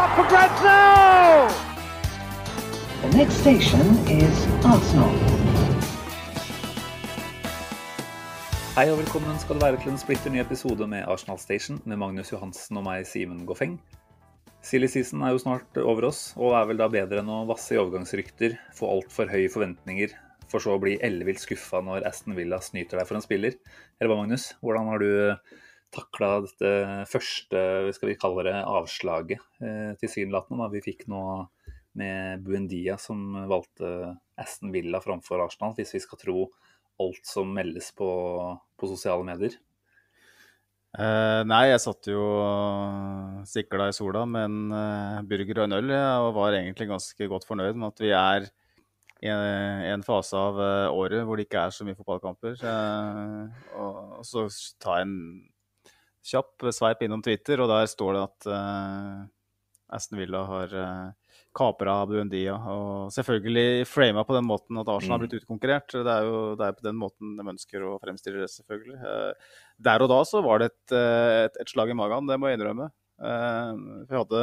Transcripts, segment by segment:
up for grabs now! The next station is Arsenal. Hei og velkommen skal det være til en splitter ny episode med Arsenal Station med Magnus Johansen og meg, Simen Goffeng. Silly season er jo snart over oss, og er vel da bedre enn å vasse i overgangsrykter, få altfor høye forventninger, for så å bli ellevilt skuffa når Aston Villa snyter deg for en spiller. Eller hva, Magnus? Hvordan har du takla dette første, skal vi kalle det, avslaget eh, tilsynelatende, vi fikk nå med Buendia som valgte Aston Villa framfor Arsenal, hvis vi skal tro alt som meldes på, på sosiale medier? Eh, nei, jeg satt jo sikla i sola med en eh, burger og en øl, ja, og var egentlig ganske godt fornøyd med at vi er i en, en fase av eh, året hvor det ikke er så mye fotballkamper. Eh, og, og så ta en kjapp sveip innom Twitter, og der står det at uh, Aston Villa har uh, kapra Buendia. Og selvfølgelig frama på den måten at Arsenal har blitt utkonkurrert. Det er jo det er på den måten de ønsker å fremstille det, selvfølgelig. Uh, der og da så var det et, eh, et, et slag i magen, det må jeg innrømme. Eh, vi hadde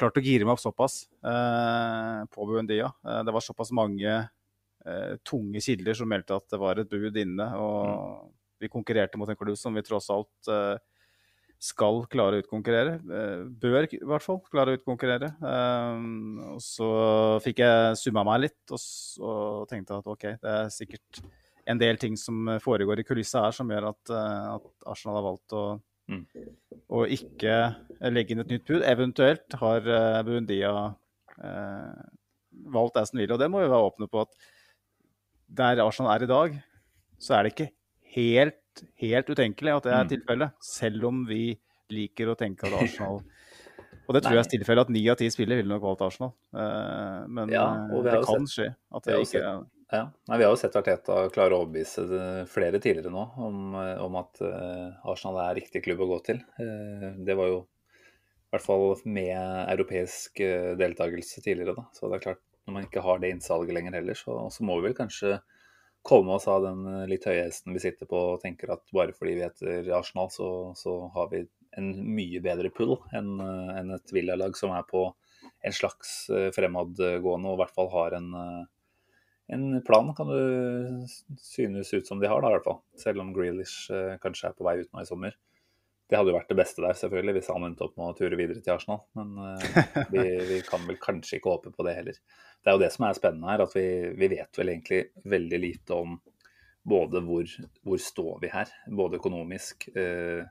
klart å gire meg opp såpass uh, på Buendia. Uh, det var såpass mange tunge kilder som meldte at det var et bud inne. Og vi konkurrerte mot en klubb som vi tross alt skal klare å utkonkurrere. Bør i hvert fall klare å utkonkurrere. Um, og så fikk jeg summa meg litt og, og, tenkte at OK, det er sikkert en del ting som foregår i kulissa her som gjør at, at Arsenal har valgt å, mm. å, ikke legge inn et nytt bud. Eventuelt har uh, Bundia uh, valgt Aston Villa, og det må vi være åpne på at der Arsenal er i dag, så er det ikke helt helt utenkelig at det er mm. tilfellet. Selv om vi liker å tenke at Arsenal Og det tror jeg er tilfellet at ni av ti spillere ville nok valgt Arsenal. Uh, men ja, eh, det kan sett, skje at det ikke er ja. Nei, Vi har jo sett Arteta klare å overbevise flere tidligere nå om, om at Arsenal er riktig klubb å gå til. Det var jo i hvert fall med europeisk deltakelse tidligere. da, så det er klart Når man ikke har det innsalget lenger heller, så, så må vi vel kanskje komme oss av den eh, litt høye hesten vi sitter på og tenker at bare fordi vi heter Arsenal, så, så har vi en mye bedre pull enn eh, en et Villa-lag som er på en slags eh, fremadgående og i hvert fall har en, en plan, kan det synes ut som de har, da, i hvert fall. Selv om Grealish kanskje er på vei ut nå i sommer. Det hadde jo vært det beste der, selvfølgelig, hvis han endte opp med å ture videre til Arsenal. Men uh, vi, vi, kan vel kanskje ikke håpe på det heller. Det er jo det som er spennende her, at vi, vi vet vel egentlig veldig lite om både hvor, hvor står vi her, både økonomisk, uh,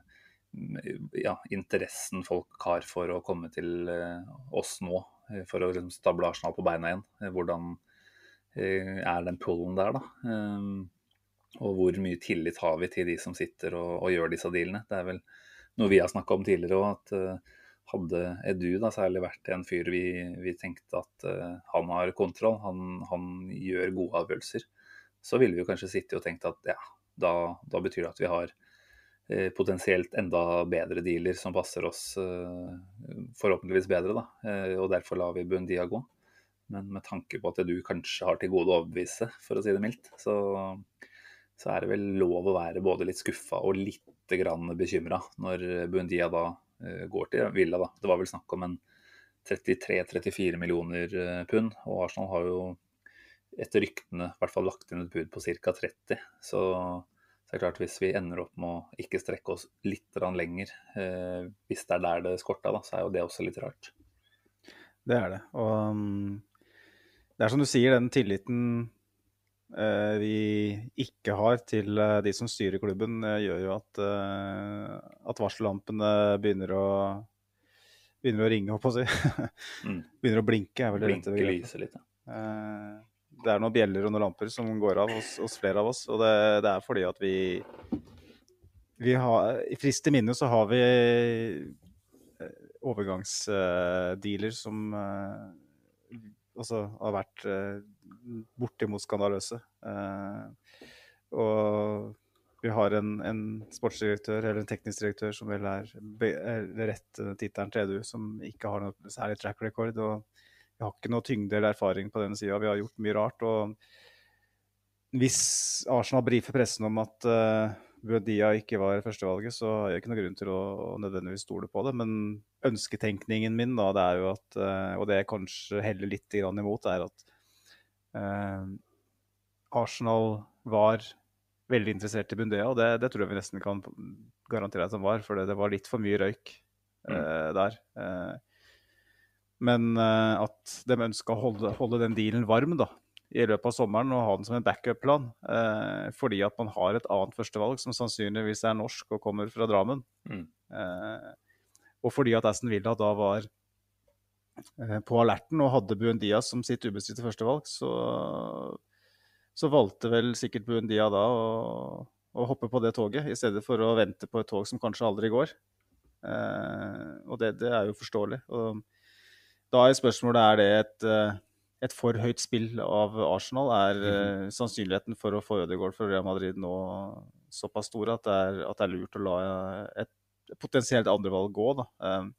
ja, interessen folk har for å komme til uh, oss nå, for å liksom, stable Arsenal på beina igjen. Hvordan er den pullen der, da? og hvor mye tillit har vi til de som sitter og, og gjør disse dealene? Det er vel noe vi har snakka om tidligere òg, at uh, hadde Edu da særlig vært en fyr vi, vi tenkte at uh, han har kontroll, han, han, gjør gode avgjørelser, så ville vi kanskje sitte og tenkt at ja, da, da betyr det at vi har uh, potensielt enda bedre dealer som passer oss forhåpentligvis bedre, da. og derfor lar vi Bundia gå. Men med tanke på at du kanskje har til gode å overbevise, for å si det mildt, så, så er det vel lov å være både litt skuffa og litt grann bekymra når Buendia da uh, går til Villa. Da. Det var vel snakk om en 33-34 millioner uh, pund, og Arsenal har jo etter ryktene i hvert fall lagt inn et bud på ca. 30. Så, så er det klart hvis vi ender opp med å ikke strekke oss litt lenger, eh, hvis det er der det skorta, da, så er jo det også litt rart. Det er det. Og um, det er som du sier, den tilliten Eh, vi ikke har til eh, de som styrer klubben, eh, gjør jo at, at varsellampene begynner å, begynner å ringe, holdt jeg på å si. Mm. begynner å blinke, er vel det rette begrepet. Litt, ja. Det er noen bjeller og noen lamper som går av hos, hos flere av oss. Og det, det, er fordi at vi vi har, I frist i minne så har vi eh, overgangsdealer som eh, også har vært eh, bortimot skandaløse. Eh, og vi har en, en, sportsdirektør eller en teknisk direktør som vel er, er rett tittelen til EDU, som ikke har noe særlig track record. og Vi har ikke noe tyngde eller erfaring på den sida. Vi har gjort mye rart. og Hvis Arsenal brifer pressen om at uh, Buedia ikke var førstevalget, så har jeg ikke noen grunn til å, å, nødvendigvis stole på det. Men ønsketenkningen min, da, det er jo at, uh, og det jeg kanskje heller litt imot, er at Arsenal var veldig interessert i Bundea, og det, det, tror jeg vi nesten kan garantere at han var, for det, det var litt for mye røyk mm. uh, der. Uh, men uh, at de ønska å holde, holde, den dealen varm da, i løpet av sommeren og ha den som en backup-plan, fordi at man har et annet førstevalg som sannsynligvis er norsk og kommer fra Drammen. Mm. og fordi at Aston Villa da var på alerten og hadde Buendia som sitt ubestridte førstevalg, så så valgte vel sikkert Buendia da å, å, hoppe på det toget, i stedet for å vente på et tog som kanskje aldri går. Eh, og det, det, er jo forståelig. Og da er spørsmålet er det et, eh, et for høyt spill av Arsenal. Er mm. sannsynligheten for å få Ødegaard for Real Madrid nå såpass stor at det er, at det er lurt å la et potensielt andrevalg gå? da. Eh,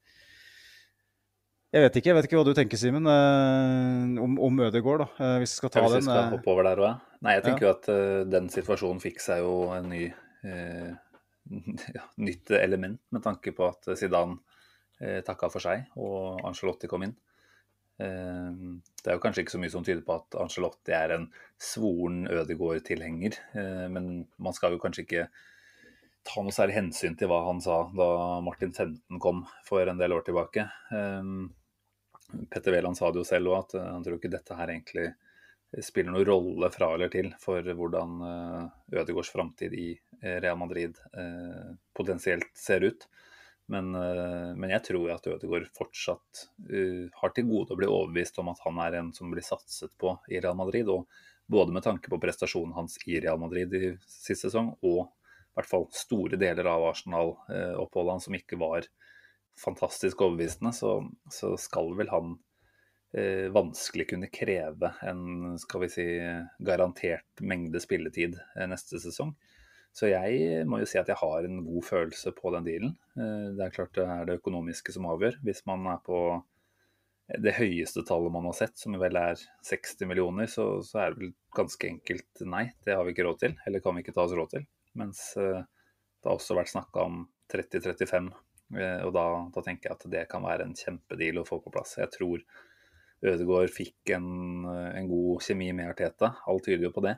jeg vet ikke jeg vet ikke hva du tenker, Simen, eh, om, om Ødegaard. da, eh, Hvis vi skal ta den. hvis vi skal hoppe over der også, Nei, jeg tenker ja. jo at den situasjonen fikk seg jo en ny eh, ja, nytt element, med tanke på at Zidane eh, takka for seg og Angelotti kom inn. Eh, det er jo kanskje ikke så mye som tyder på at Angelotti er en svoren Ødegaard-tilhenger, men man skal jo kanskje ikke ta noe særlig hensyn til hva han sa da Martin Tenten kom for en del år tilbake. Um, Petter Wæland sa det jo selv òg, at eh, han tror ikke dette her egentlig spiller noen rolle fra eller til for hvordan eh, Ødegårds framtid i eh, Real Madrid potensielt ser ut. Men, men, jeg tror at Ødegaard fortsatt uh, har til gode å bli overbevist om at han er en som blir satset på i Real Madrid. Og både med tanke på prestasjonen hans i Real Madrid i sist sesong, og i hvert fall store deler av Arsenal-oppholdet hans som ikke var fantastisk overbevisende, så, så skal vel han eh, vanskelig kunne kreve en skal vi si, garantert mengde spilletid eh, neste sesong. Så jeg må jo si at jeg har en god følelse på den dealen. Eh, det er klart det er det økonomiske som avgjør. Hvis man er på det høyeste tallet man har sett, som vel er 60 millioner, så, så er det vel ganske enkelt nei. Det har vi ikke råd til, eller kan vi ikke ta oss råd til. Mens eh, det har også vært snakka om 30-35 Eh, og da, da, tenker jeg at det kan være en kjempedeal å få på plass. Jeg tror Ødegaard fikk en, en god kjemi med Arteta, alt tyder jo på det.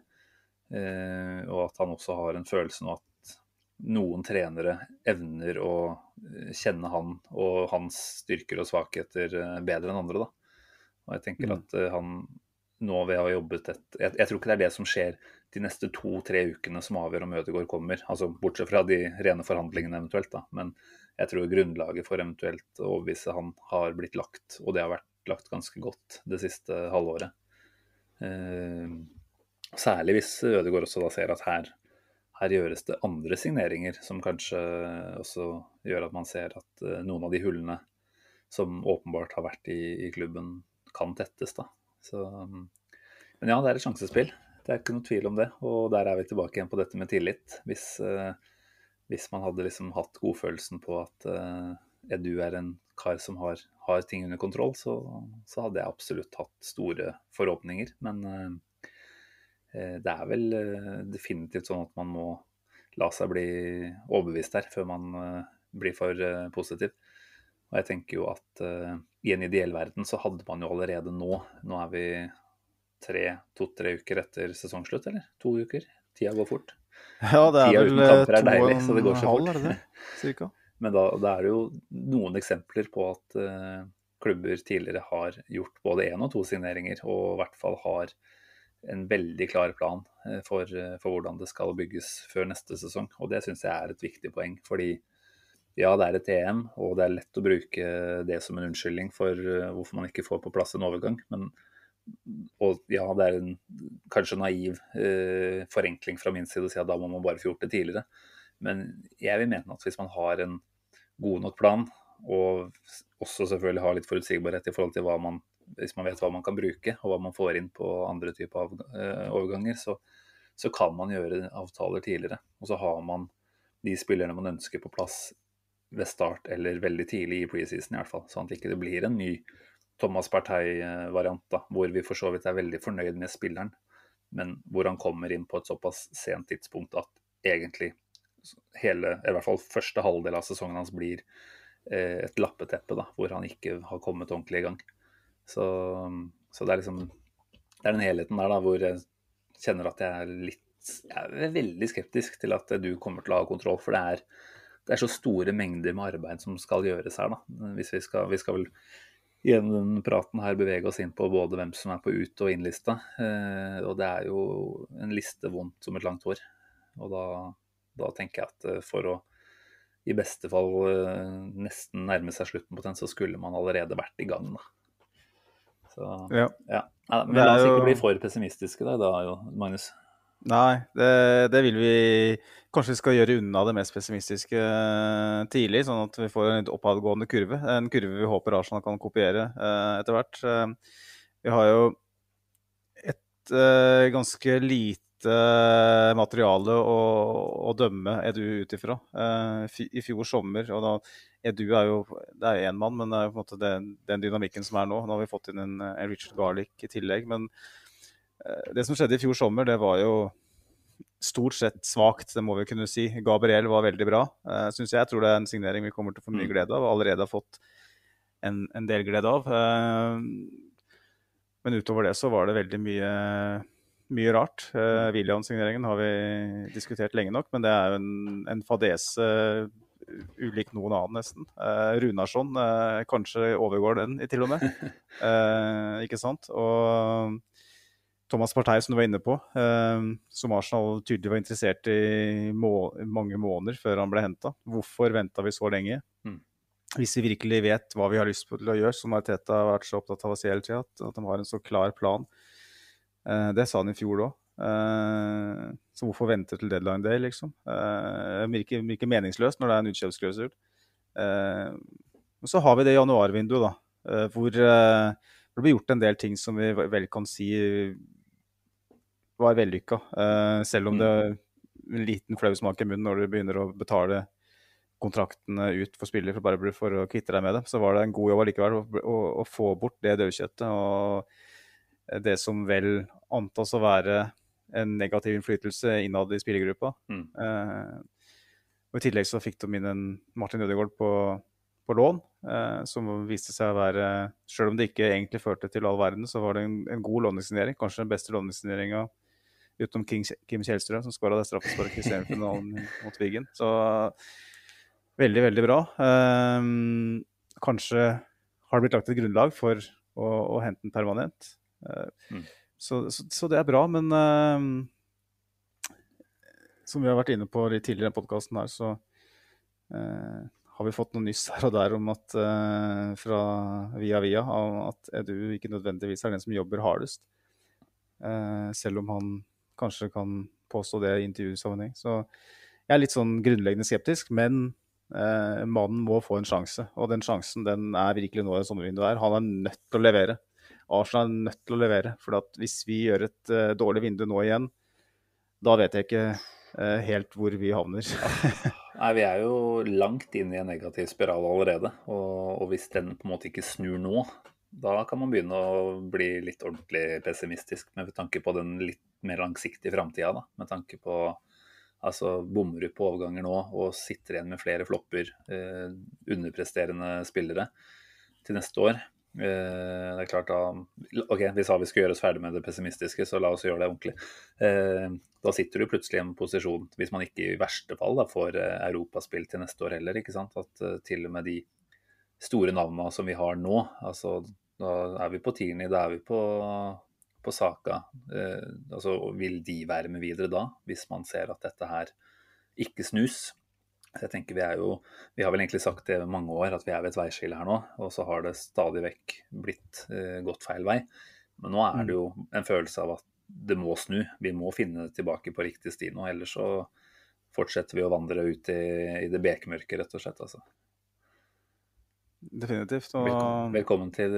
Eh, og at han også har en følelse nå at noen trenere evner å eh, kjenne han og hans styrker og svakheter eh, bedre enn andre. da. Og jeg tenker mm. at han nå ved å ha jobbet et jeg, jeg, tror ikke det er det som skjer de neste to-tre ukene som avgjør om Ødegaard kommer. altså Bortsett fra de rene forhandlingene eventuelt. da, Men jeg tror grunnlaget for eventuelt å overbevise han har blitt lagt, og det har vært lagt ganske godt det siste halvåret. Eh, særlig hvis Ødegaard også da ser at her, her, gjøres det andre signeringer som kanskje også gjør at man ser at eh, noen av de hullene som åpenbart har vært i, i klubben, kan tettes. da. Så, men ja, det er et sjansespill. Det er ikke noe tvil om det. Og der er vi tilbake igjen på dette med tillit. Hvis eh, hvis man hadde liksom hatt godfølelsen på at uh, Edu er en kar som har, har ting under kontroll, så, så, hadde jeg absolutt hatt store forhåpninger. Men uh, det er vel uh, definitivt sånn at man må la seg bli overbevist der før man blir for positiv. Og jeg tenker jo at i en ideell verden så hadde man jo allerede nå Nå er vi to-tre uker etter sesongslutt, eller? To uker? Tida går fort. Ja, det er vel to er deilig, og en halv, er det det? Cirka. Men da, da, er det jo noen eksempler på at uh, klubber tidligere har gjort både én og to signeringer, og i hvert fall har en veldig klar plan uh, for, for, hvordan det skal bygges før neste sesong. Og det syns jeg er et viktig poeng. Fordi ja, det er et EM, og det er lett å bruke det som en unnskyldning for hvorfor man ikke får på plass en overgang. men og ja, det er en kanskje naiv eh, forenkling fra min side å si at da må man bare få gjort det tidligere. Men jeg vil mene at hvis man har en god nok plan, og også selvfølgelig har litt forutsigbarhet i forhold til hva man hvis man vet hva man kan bruke, og hva man får inn på andre typer av eh, overganger, så, så, kan man gjøre avtaler tidligere. Og så har man de spillerne man ønsker på plass ved start eller veldig tidlig i preseason i hvert fall. Sånn at det ikke blir en ny Thomas Partey-variant, hvor vi for så vidt er veldig fornøyd med spilleren, men hvor han kommer inn på et såpass sent tidspunkt at egentlig hele, i hvert fall første halvdel av sesongen hans blir eh, et lappeteppe, da, hvor han ikke har kommet ordentlig i gang. Så, så, det er liksom Det er den helheten der da, hvor jeg kjenner at jeg er litt Jeg er veldig skeptisk til at du kommer til å ha kontroll, for det er, det er så store mengder med arbeid som skal gjøres her, da. Hvis vi skal, vi skal vel gjennom praten her bevege oss inn på både hvem som er på ut- og innlista. Eh, og det er jo en liste vondt som et langt hår. Og da, da tenker jeg at eh, for å i beste fall eh, nesten nærme seg slutten på den, så skulle man allerede vært i gang. da. Så, ja. ja. Men la oss ikke bli for pessimistiske da, da Magnus. Nei, det, det, vil vi Kanskje vi skal gjøre unna det mest pessimistiske eh, tidlig, sånn at vi får en oppadgående kurve. En kurve vi håper Arsenal kan kopiere eh, etter hvert. Uh, vi har jo et eh, ganske lite materiale å, å dømme Edu ut ifra. I fjor sommer, og da Edu er jo det er én mann, men det er jo på en måte den, den, dynamikken som er nå. Nå har vi fått inn en, en Richard Garlic i tillegg. Men eh, det som skjedde i fjor sommer, det var jo stort sett svakt, det må vi kunne si. Gabriel var veldig bra, uh, syns jeg. Jeg tror det er en signering vi kommer til å få mye mm. glede av, og allerede har fått en, en del glede av. Uh, men utover det så var det veldig mye, mye rart. Uh, William-signeringen har vi diskutert lenge nok, men det er jo en, en fadese ulik noen annen, nesten. Uh, Runarsson kanskje overgår den, til og med. Ikke sant? Og Thomas Partey, som du var inne på, som Arsenal tydelig var interessert i må mange måneder før han ble henta. Hvorfor venta vi så lenge? Mm. Hvis vi virkelig vet hva vi har lyst til å gjøre, som Arteta har vært så opptatt av å si hele tida, at, de har en så klar plan. det sa han i fjor òg. Uh, så hvorfor vente til deadline day, liksom? Det virker, virker, meningsløst når det er en utkjøpsklausul. Så har vi det januarvinduet, da, hvor det blir gjort en del ting som vi vel kan si var vellykka. selv om det er en liten flau smak i munnen når du begynner å betale kontraktene ut for spillere for bare for å kvitte deg med det, så var det en god jobb allikevel å, å, å få bort det dødkjøttet. og det som vel antas å være en negativ innflytelse innad i spillergruppa. Mm. Eh, og I tillegg så fikk de inn en Martin Ødegaard på, på lån, eh, som viste seg å være Selv om det ikke egentlig førte til all verden, så var det en, en god lånesignering. Kanskje den beste lånesigneringa utenom King, Kim Kjellstrøm, som skåra det straffesparket i semifinalen mot Wiggen. Så veldig, veldig bra. Um, kanskje har det blitt lagt et grunnlag for å, å hente den permanent. Uh, mm. Så, så, så, det er bra. Men uh, som vi har vært inne på litt tidligere i podkasten her, så uh, har vi fått noe nyss her og der om at uh, fra via via at Edu ikke nødvendigvis er den som jobber hardest. selv om han kanskje kan påstå det i intervjusammenheng. Så jeg er litt sånn grunnleggende skeptisk, men mannen må få en sjanse. Og den sjansen den er virkelig nå i sommervinduet her. Han er nødt til å levere. Arsenal er nødt til å levere. For hvis vi gjør et uh, dårlig vindu nå igjen, da vet jeg ikke uh, helt hvor vi havner. Nei, Vi er jo langt inn i en negativ spiral allerede. Og, og, hvis den på en måte ikke snur nå, da kan man begynne å bli litt ordentlig pessimistisk med tanke på den litt mer langsiktige framtida. Med tanke på altså bommer du på overganger nå og sitter igjen med flere flopper, eh, underpresterende spillere til neste år. Eh, det er klart da, ok, Vi sa vi skulle gjøre oss ferdig med det pessimistiske, så la oss gjøre det ordentlig. Eh, da sitter du plutselig i en posisjon, hvis man ikke i verste fall da, får eh, europaspill til neste år heller, ikke sant? at til og med de store navnene som vi har nå, altså da er vi på Tierney, da er vi på, på Saka. altså Vil de være med videre da, hvis man ser at dette her ikke snus? Så jeg tenker Vi er jo, vi har vel egentlig sagt det i mange år, at vi er ved et veiskille her nå. Og så har det stadig vekk blitt eh, gått feil vei. Men nå er det mm. jo en følelse av at det må snu. Vi må finne tilbake på riktig sti nå. Ellers så fortsetter vi å vandre ut i, i det bekmørke, rett og slett. Altså. Definitivt. Og Velkommen, velkommen til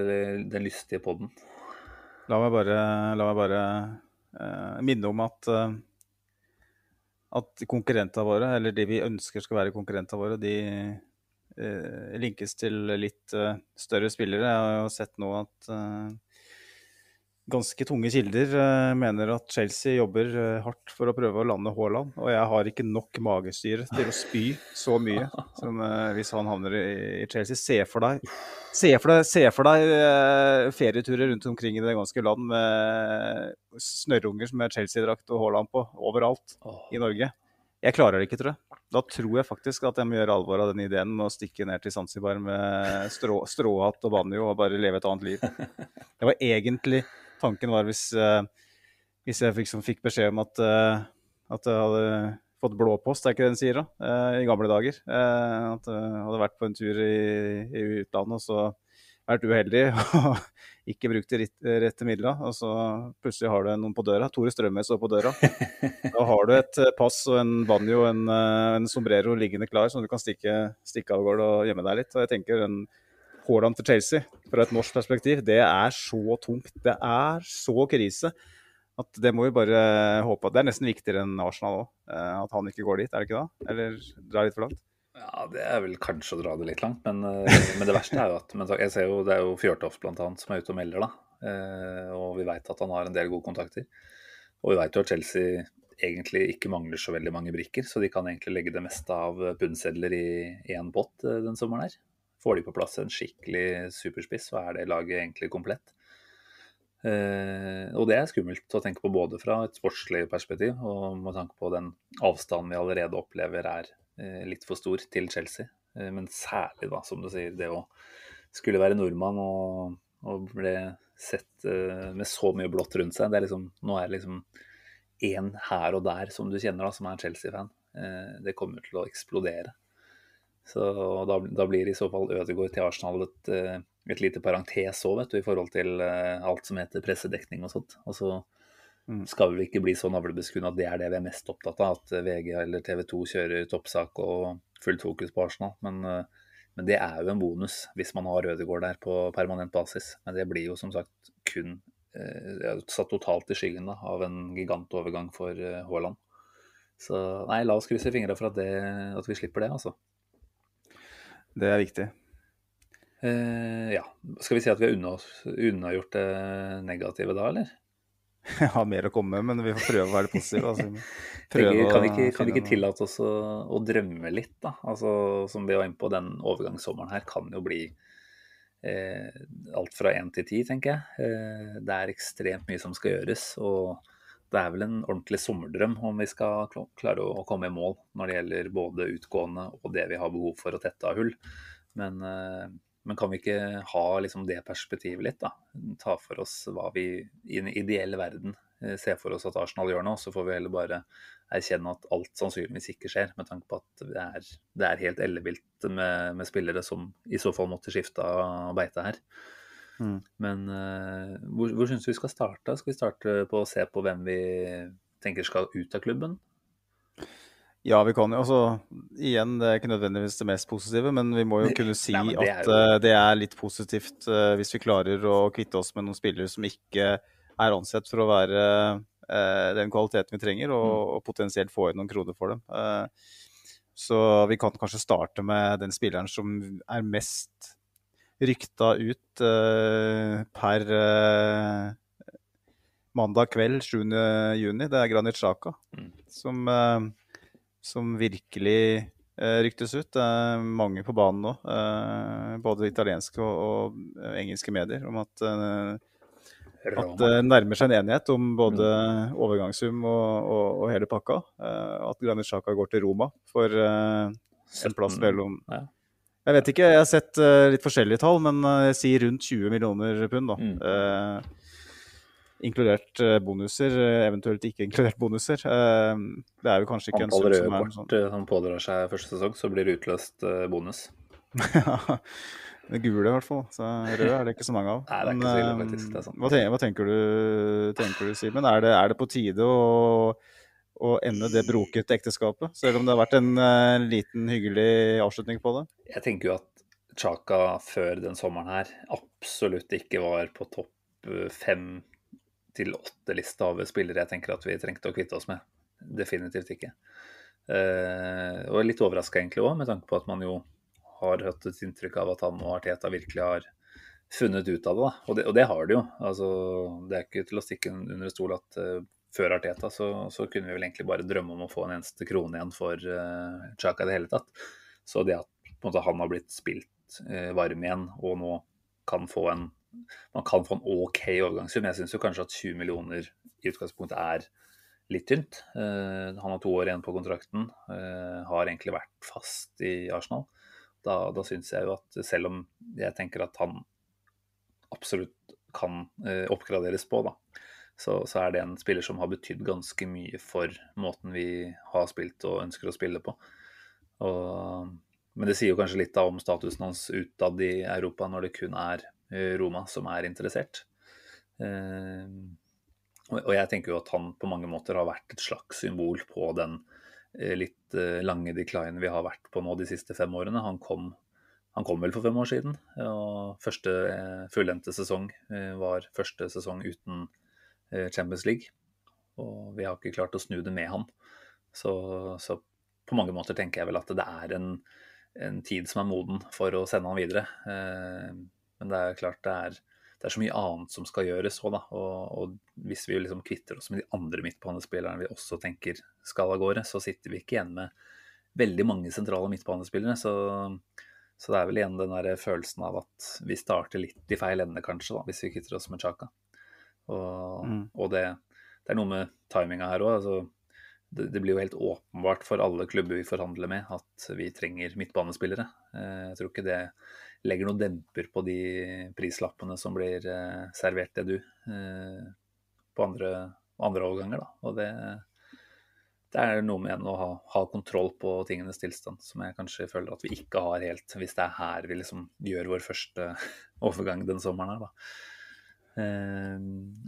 den lystige podden. la meg bare, la meg bare eh, minne om at eh, at konkurrentene våre, eller de vi ønsker skal være konkurrentene våre, de eh, linkes til litt eh, større spillere. Jeg har jo sett nå at eh, ganske tunge kilder eh, mener at Chelsea jobber eh, hardt for å prøve å lande Haaland. Og jeg har ikke nok magestyre til å spy så mye som eh, hvis han havner i, Chelsea. Se for deg, se for deg, se for deg ferieturer rundt omkring i det ganske land med snørrunger som er Chelsea-drakt og Haaland på overalt i Norge. Jeg klarer det ikke, tror jeg. Da tror jeg faktisk at jeg må gjøre alvor av den ideen med å stikke ned til Zanzibar med strå, stråhatt og banjo og bare leve et annet liv. Det var egentlig tanken var hvis, eh, hvis jeg liksom fikk beskjed om at, eh, at jeg hadde fått blå post, er ikke det den sier da, eh, i gamle dager. At jeg hadde vært på en tur i, i utlandet og så vært uheldig og ikke brukt de rette midlene. Og så plutselig har du noen på døra. Tore Strømøy står på døra. Da har du et pass og en banjo og en, en sombrero liggende klar, som du kan stikke, stikke av gårde og gjemme deg litt. Og jeg tenker en Haaland til Chelsea, fra et norsk perspektiv, det er så tungt. Det er så krise at det må vi bare håpe at Det er nesten viktigere enn Arsenal òg, at han ikke går dit, er det ikke da? Eller drar litt for langt? Ja, det er vel kanskje å dra det litt langt, men, eh, men det verste er jo at jeg ser jo, Det er jo Fjørtoft annet som er ute og melder, da. Eh, og vi veit at han har en del gode kontakter. Og vi veit jo at Chelsea egentlig ikke mangler så veldig mange brikker, så de kan egentlig legge det meste av pundsedler i én eh, den sommeren her. Får de på plass en skikkelig superspiss, så er det laget egentlig komplett. Eh, og det er skummelt å tenke på både fra et sportslig perspektiv og med tanke på den avstanden vi allerede opplever er eh, litt for stor til Chelsea. Eh, men særlig, da, som du sier, det å skulle være nordmann og, og ble sett eh, med så mye blått rundt seg. Det er liksom, nå er det liksom én her og der som du kjenner, da, som er Chelsea-fan. Eh, det kommer til å eksplodere. Så da, da blir i så fall Ødegaard til Arsenal et, eh, et lite parentes òg, vet du, i forhold til eh, alt som heter pressedekning og sånt. Og så Mm. skal vi ikke bli så navlebeskuende at det er det vi er mest opptatt av, at VG eller TV 2 kjører toppsak og fullt fokus på Arsenal. Men, eh, men det er jo en bonus hvis man har Ødegaard der på permanent basis. Men det blir jo som sagt kun eh, satt totalt i skyggen da, av en gigantovergang for eh, Haaland. Så nei, la oss krysse fingra for at, det, at vi slipper det, altså. Det er viktig. Eh, ja. Skal vi si at vi har unna, unnagjort det negative da, eller? Jeg har mer å komme med, men vi får prøve å være positive. Altså. Tenker, kan vi ikke, kan vi ikke tillate oss å, å drømme litt, da? Altså, som vi var inne på, den overgangssommeren her kan jo bli eh, alt fra én til ti, tenker jeg. Eh, det er ekstremt mye som skal gjøres. Og det er vel en ordentlig sommerdrøm om vi skal klare å komme i mål når det gjelder både utgående og det vi har behov for å tette av hull. Men, eh, men kan vi ikke ha liksom det perspektivet litt, da? Ta for oss hva vi i en ideell verden eh, ser for oss at Arsenal gjør nå, så får vi heller bare erkjenne at alt sannsynligvis ikke skjer, med tanke på at det er, det er helt ellevilt med, med spillere som i så fall måtte skifte av beite her. Mm. Men uh, hvor, hvor syns du vi skal starte? Skal vi starte på å se på hvem vi tenker skal ut av klubben? Ja, vi kan jo. Altså, igjen, det er ikke nødvendigvis det mest positive, men vi må jo kunne si Nei, det at eh, det er litt positivt uh, hvis vi klarer å kvitte oss med noen spillere som ikke er ansett for å være uh, den kvaliteten vi trenger, og, Mm. og potensielt få inn noen kroner for dem. Så vi kan kanskje starte med den spilleren som er mest rykta ut uh, per uh, mandag kveld 7. juni. Det er Granit Sjaka Mm. som, eh, som virkelig ryktes ut. Det er mange på banen nå, både italienske og, og engelske medier, om at, at det nærmer seg en enighet om både overgangssum og, og, og hele pakka. At Granit Sjaka går til Roma for en plass mellom ja. Jeg vet ikke, jeg har sett uh, litt forskjellige tall, men eh, jeg sier rundt 20 millioner pund. da. Mm. Eh, inkludert bonuser, eventuelt ikke inkludert bonuser. Det er jo kanskje ikke en Antall sum som er sånn kort som pådrar seg første sesong, så blir det utløst bonus. ja, Det gule, i hvert fall. Så røde er det ikke så mange av. Nei, det er ikke så ille, faktisk. Det er sant. Hva, tenker, hva tenker du, tenker du Simen? Er er det på tide å å ende det brokete ekteskapet. Selv om det har vært en uh, liten hyggelig avslutning på det. Jeg tenker jo at Chaka før den sommeren her absolutt ikke var på topp fem til åtte-lista av spillere jeg tenker at vi trengte å kvitte oss med. Definitivt ikke. Uh, og litt overraska egentlig òg, med tanke på at man jo har hatt et inntrykk av at han og Arteta virkelig har funnet ut av det. Da. Og, det og det har de jo. Altså, det er ikke til å stikke under stol at før Arteta så, så, kunne vi vel egentlig bare drømme om å få en eneste krone igjen for uh, Chaka i det hele tatt. Så det at måte, han har blitt spilt uh, varm igjen og nå kan få en man kan få en OK overgangssum. Jeg syns kanskje at 20 millioner i utgangspunktet er litt tynt. Uh, han har to år igjen på kontrakten, uh, har egentlig vært fast i Arsenal. Da, da syns jeg jo at selv om jeg tenker at han absolutt kan oppgraderes på, da, så, så, er det en spiller som har betydd ganske mye for måten vi har spilt og ønsker å spille på. Og, men det sier jo kanskje litt da om statusen hans utad i Europa når det kun er eh, Roma som er interessert. Eh, og jeg tenker jo at han på mange måter har vært et slags symbol på den eh, litt lange declinen vi har vært på nå de siste fem årene. Han kom, han kom vel for fem år siden, og første fullendte sesong var første sesong uten Eh, Champions League. Og vi har ikke klart å snu det med han. Så, så på mange måter tenker jeg vel at det er en, en, tid som er moden for å sende han videre. Eh, men det er klart det er, det er, så mye annet som skal gjøres òg, da. Og, og, hvis vi liksom kvitter oss med de andre midtbanespillerne vi også tenker skal av gårde, så sitter vi ikke igjen med veldig mange sentrale midtbanespillere. Så, så det er vel igjen den der følelsen av at vi starter litt i feil ende, kanskje, da, hvis vi kvitter oss med Chaka. Og, mm. og det, det, er noe med timinga her òg. Altså, det, det, blir jo helt åpenbart for alle klubber vi forhandler med, at vi trenger midtbanespillere. Eh, jeg tror ikke det legger noen demper på de prislappene som blir eh, servert til du eh, på andre, andre overganger. Da. Og det, det er noe med å ha, ha, kontroll på tingenes tilstand som jeg kanskje føler at vi ikke har helt, hvis det er her vi liksom gjør vår første overgang den sommeren her. da. Eh,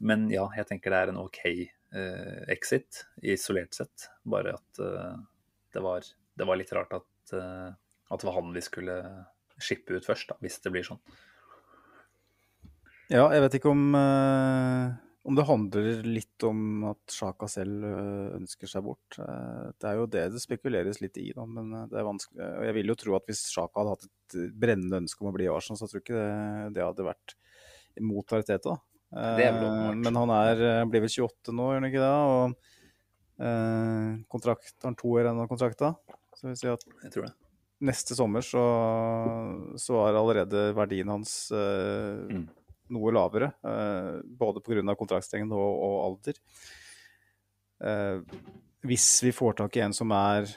men ja, jeg tenker det er en OK eh, exit isolert sett. Bare at eh, det var, det var litt rart at, at, det var han vi skulle shippe ut først, da, hvis det blir sånn. Ja, jeg vet ikke om, om det handler litt om at Sjaka selv ønsker seg bort. Det er jo det det spekuleres litt i, da, men det er vanskelig. Og jeg vil jo tro at hvis Sjaka hadde hatt et brennende ønske om å bli i Arsenal, så tror jeg ikke det, det hadde vært mot Arteta. Eh, men han er, eh, blir vel 28 nå, gjør han ikke det? Og eh, kontrakt, han to år igjen av kontrakta. Så vil si at jeg tror det. neste sommer så, så er allerede verdien hans mm. noe lavere. Eh, både pga. kontraktstengden og, og, alder. Eh, hvis vi får tak i en som er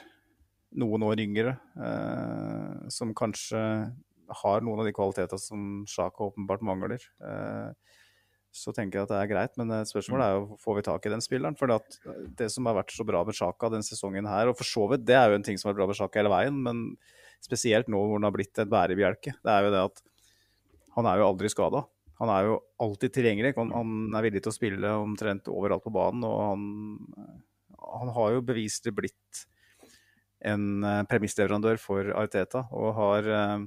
noen år yngre, eh, som kanskje har noen av de kvalitetene som Sjaka åpenbart mangler, eh, så tenker jeg at det er greit. Men spørsmålet er jo får vi tak i den spilleren. For det som har vært så bra med Sjaka denne sesongen her, og for så vidt det er jo en ting som har vært bra med Sjaka hele veien, men spesielt nå hvor han har blitt en bærebjelke, det er jo det at han er jo aldri skada. Han er jo alltid tilgjengelig. Han, er villig til å spille omtrent overalt på banen. Og han, han har jo beviselig blitt en eh, premissleverandør for Ariteta og har eh,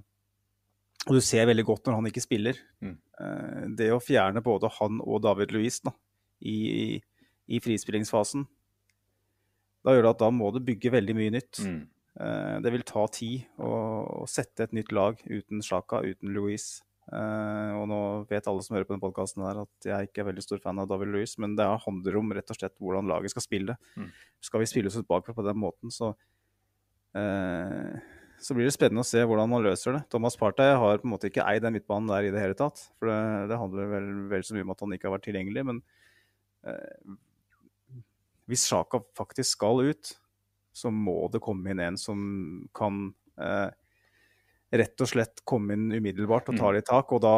og du ser veldig godt når han ikke spiller. Mm. Eh, det å fjerne både han og David Louis da, i, i, frispillingsfasen, da gjør det at da må du bygge veldig mye nytt. Mm. Eh, det vil ta tid å, å, sette et nytt lag uten Sjaka, uten Louis. Uh, og nå vet alle som hører på denne podkasten at jeg ikke er veldig stor fan av David Louis, men det handler om rett og slett hvordan laget skal spille. Mm. Skal vi spille oss bakfra på den måten, så uh, så blir det spennende å se hvordan man løser det. Thomas Partey har på en måte ikke eid den midtbanen der i det hele tatt. For det, det handler vel, vel, så mye om at han ikke har vært tilgjengelig. Men eh, hvis Sjaka faktisk skal ut, så må det komme inn en som kan eh, rett og slett komme inn umiddelbart og ta mm. litt tak. Og da,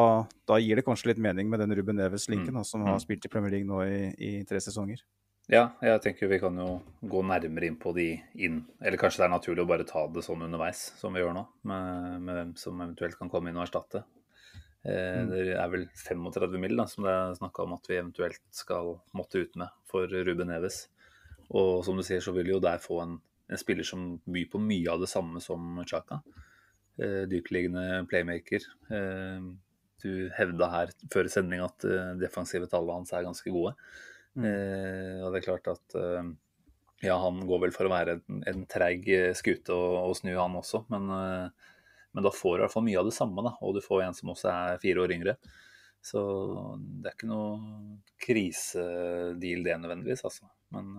da gir det kanskje litt mening med den Ruben Neves-linken, mm. som har mm. spilt i Premier League nå i, i tre sesonger. Ja, jeg tenker vi kan jo gå nærmere inn på de inn. Eller kanskje det er naturlig å bare ta det sånn underveis, som vi gjør nå. Med, med hvem som eventuelt kan komme inn og erstatte. Eh, mm. Det er vel 35 mill. som det er snakka om at vi eventuelt skal måtte ut med for Ruben Neves. Og som du sier, så vil jo der få en, en spiller som byr på mye av det samme som Chaka. Eh, Dyptliggende playmaker. Eh, du hevda her før sending at eh, defensive tallene hans er ganske gode. Eh, og det er klart at eh, ja, han går vel for å være en, en treig eh, skute å, å snu, han også. Men, eh, men da får du i hvert fall mye av det samme, da. Og du får en som også er fire år yngre. Så det er ikke noe krisedeal det nødvendigvis, altså. Men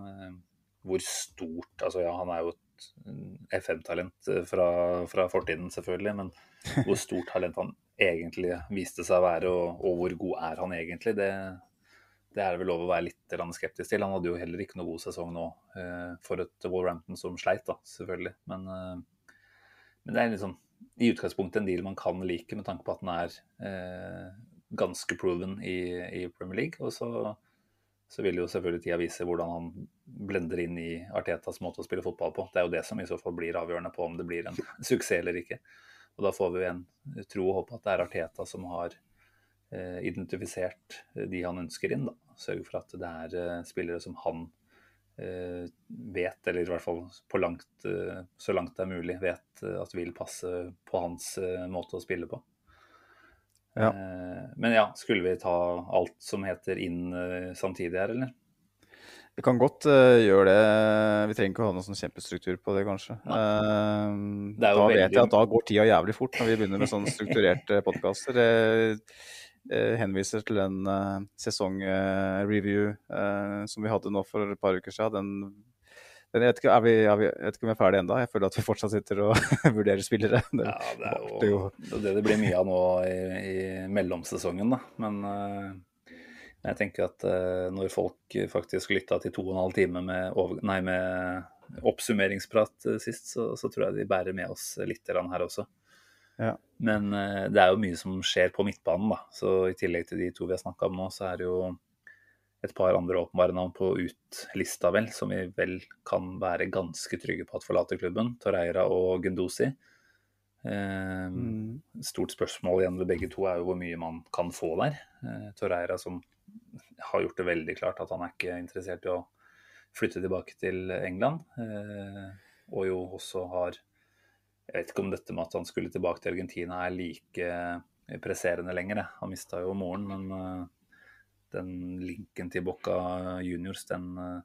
hvor stort Altså ja, han er jo et FM-talent fra, fra fortiden, selvfølgelig. Men hvor stort talent han egentlig viste seg å være, og, og hvor god er han egentlig, det, det er det vel lov å være litt grann skeptisk til. Han hadde jo heller ikke noe god sesong nå eh, for et Wolverhampton som sleit, da, selvfølgelig. Men, eh, men det er liksom i utgangspunktet en deal man kan like, med tanke på at den er eh, ganske proven i, i Premier League. Og så, så vil jo selvfølgelig tida vise hvordan han blender inn i Artetas måte å spille fotball på. Det er jo det som i så fall blir avgjørende på om det blir en suksess eller ikke. Og da får vi en tro og håpe at det er Arteta som har identifisert de han ønsker inn. da. Sørge for at det er eh, spillere som han eh, vet, eller i hvert fall på langt, eh, så langt det er mulig, vet at vil passe på hans måte å spille på. Ja. Eh, men ja, skulle vi ta alt som heter inn samtidig her, eller? Vi kan godt uh, gjøre det. Vi trenger ikke å ha noen sånn kjempestruktur på det, kanskje. Eh, Det da veldig... vet jeg at da går tida jævlig fort når vi begynner med sånne strukturerte podkaster. Eh, henviser til den uh, sesongreview som vi hadde nå for et par uker siden. Den, den jeg, vet ikke, er vi, jeg vet ikke om vi er ferdig ennå. Jeg føler at vi fortsatt sitter og vurderer spillere. Det, Ja, det er jo jo- det, er det det blir mye av nå i, i mellomsesongen, da. Men eh, jeg tenker at eh, når folk faktisk lytta til to og en halv time med, over, nei, med oppsummeringsprat eh, sist, så, så tror jeg de bærer med oss litt her også. Ja. Men eh, det er jo mye som skjer på midtbanen, da. Så i tillegg til de to vi har snakka om nå, så er det jo et par andre åpenbare navn på ut-lista, vel, som vi vel kan være ganske trygge på at forlater klubben. Torreira og Gundosi. Eh, Mm. Stort spørsmål igjen ved begge to er jo hvor mye man kan få der. Eh, Torreira som har gjort det veldig klart at han er ikke interessert i å flytte tilbake til England. Eh, og jo også har Jeg vet ikke om dette med at han skulle tilbake til Argentina er like presserende lenger. Han mista jo moren, men eh, den linken til Bocca Juniors, den eh,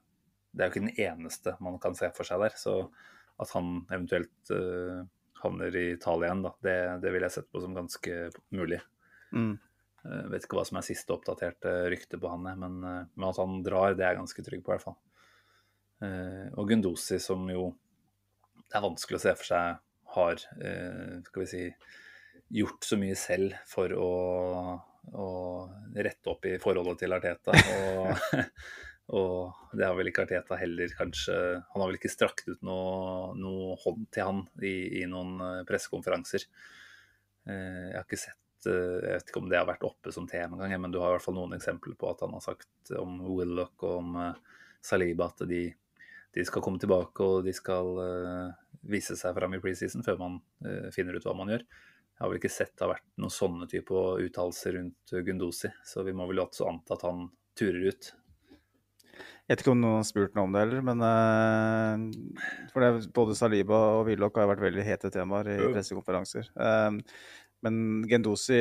Det er jo ikke den eneste man kan se for seg der. Så at han eventuelt uh, havner i Italia igjen, da, det, det vil jeg sette på som ganske mulig. Mm. Jeg vet ikke hva som er siste oppdaterte rykte på han, men, uh, men at han drar, det er jeg ganske trygg på, i hvert fall. Uh, Og Gundosi, som jo det er vanskelig å se for seg har eh, skal vi si, gjort så mye selv for å, å rette opp i forholdet til Arteta. Og, og det har vel ikke Arteta heller, kanskje. Han har vel ikke strakt ut noe, noe hånd til han i, i noen eh, pressekonferanser. Eh, Jeg har ikke sett Jeg vet ikke om det har vært oppe som tema engang, men du har i hvert fall noen eksempler på at han har sagt om Willoch og om Saliba at de, de skal komme tilbake og de skal eh, vise seg fram i preseason før man eh, finner ut hva man gjør. Jeg har vel ikke sett det har vært noen sånne type uttalelser rundt Gundosi, så vi må vel også anta at han turer ut. Jeg vet ikke om noen har spurt noe om det heller, men uh, for det, både Saliba og Willoch har vært veldig hete temaer i pressekonferanser. Eh, men Gendosi,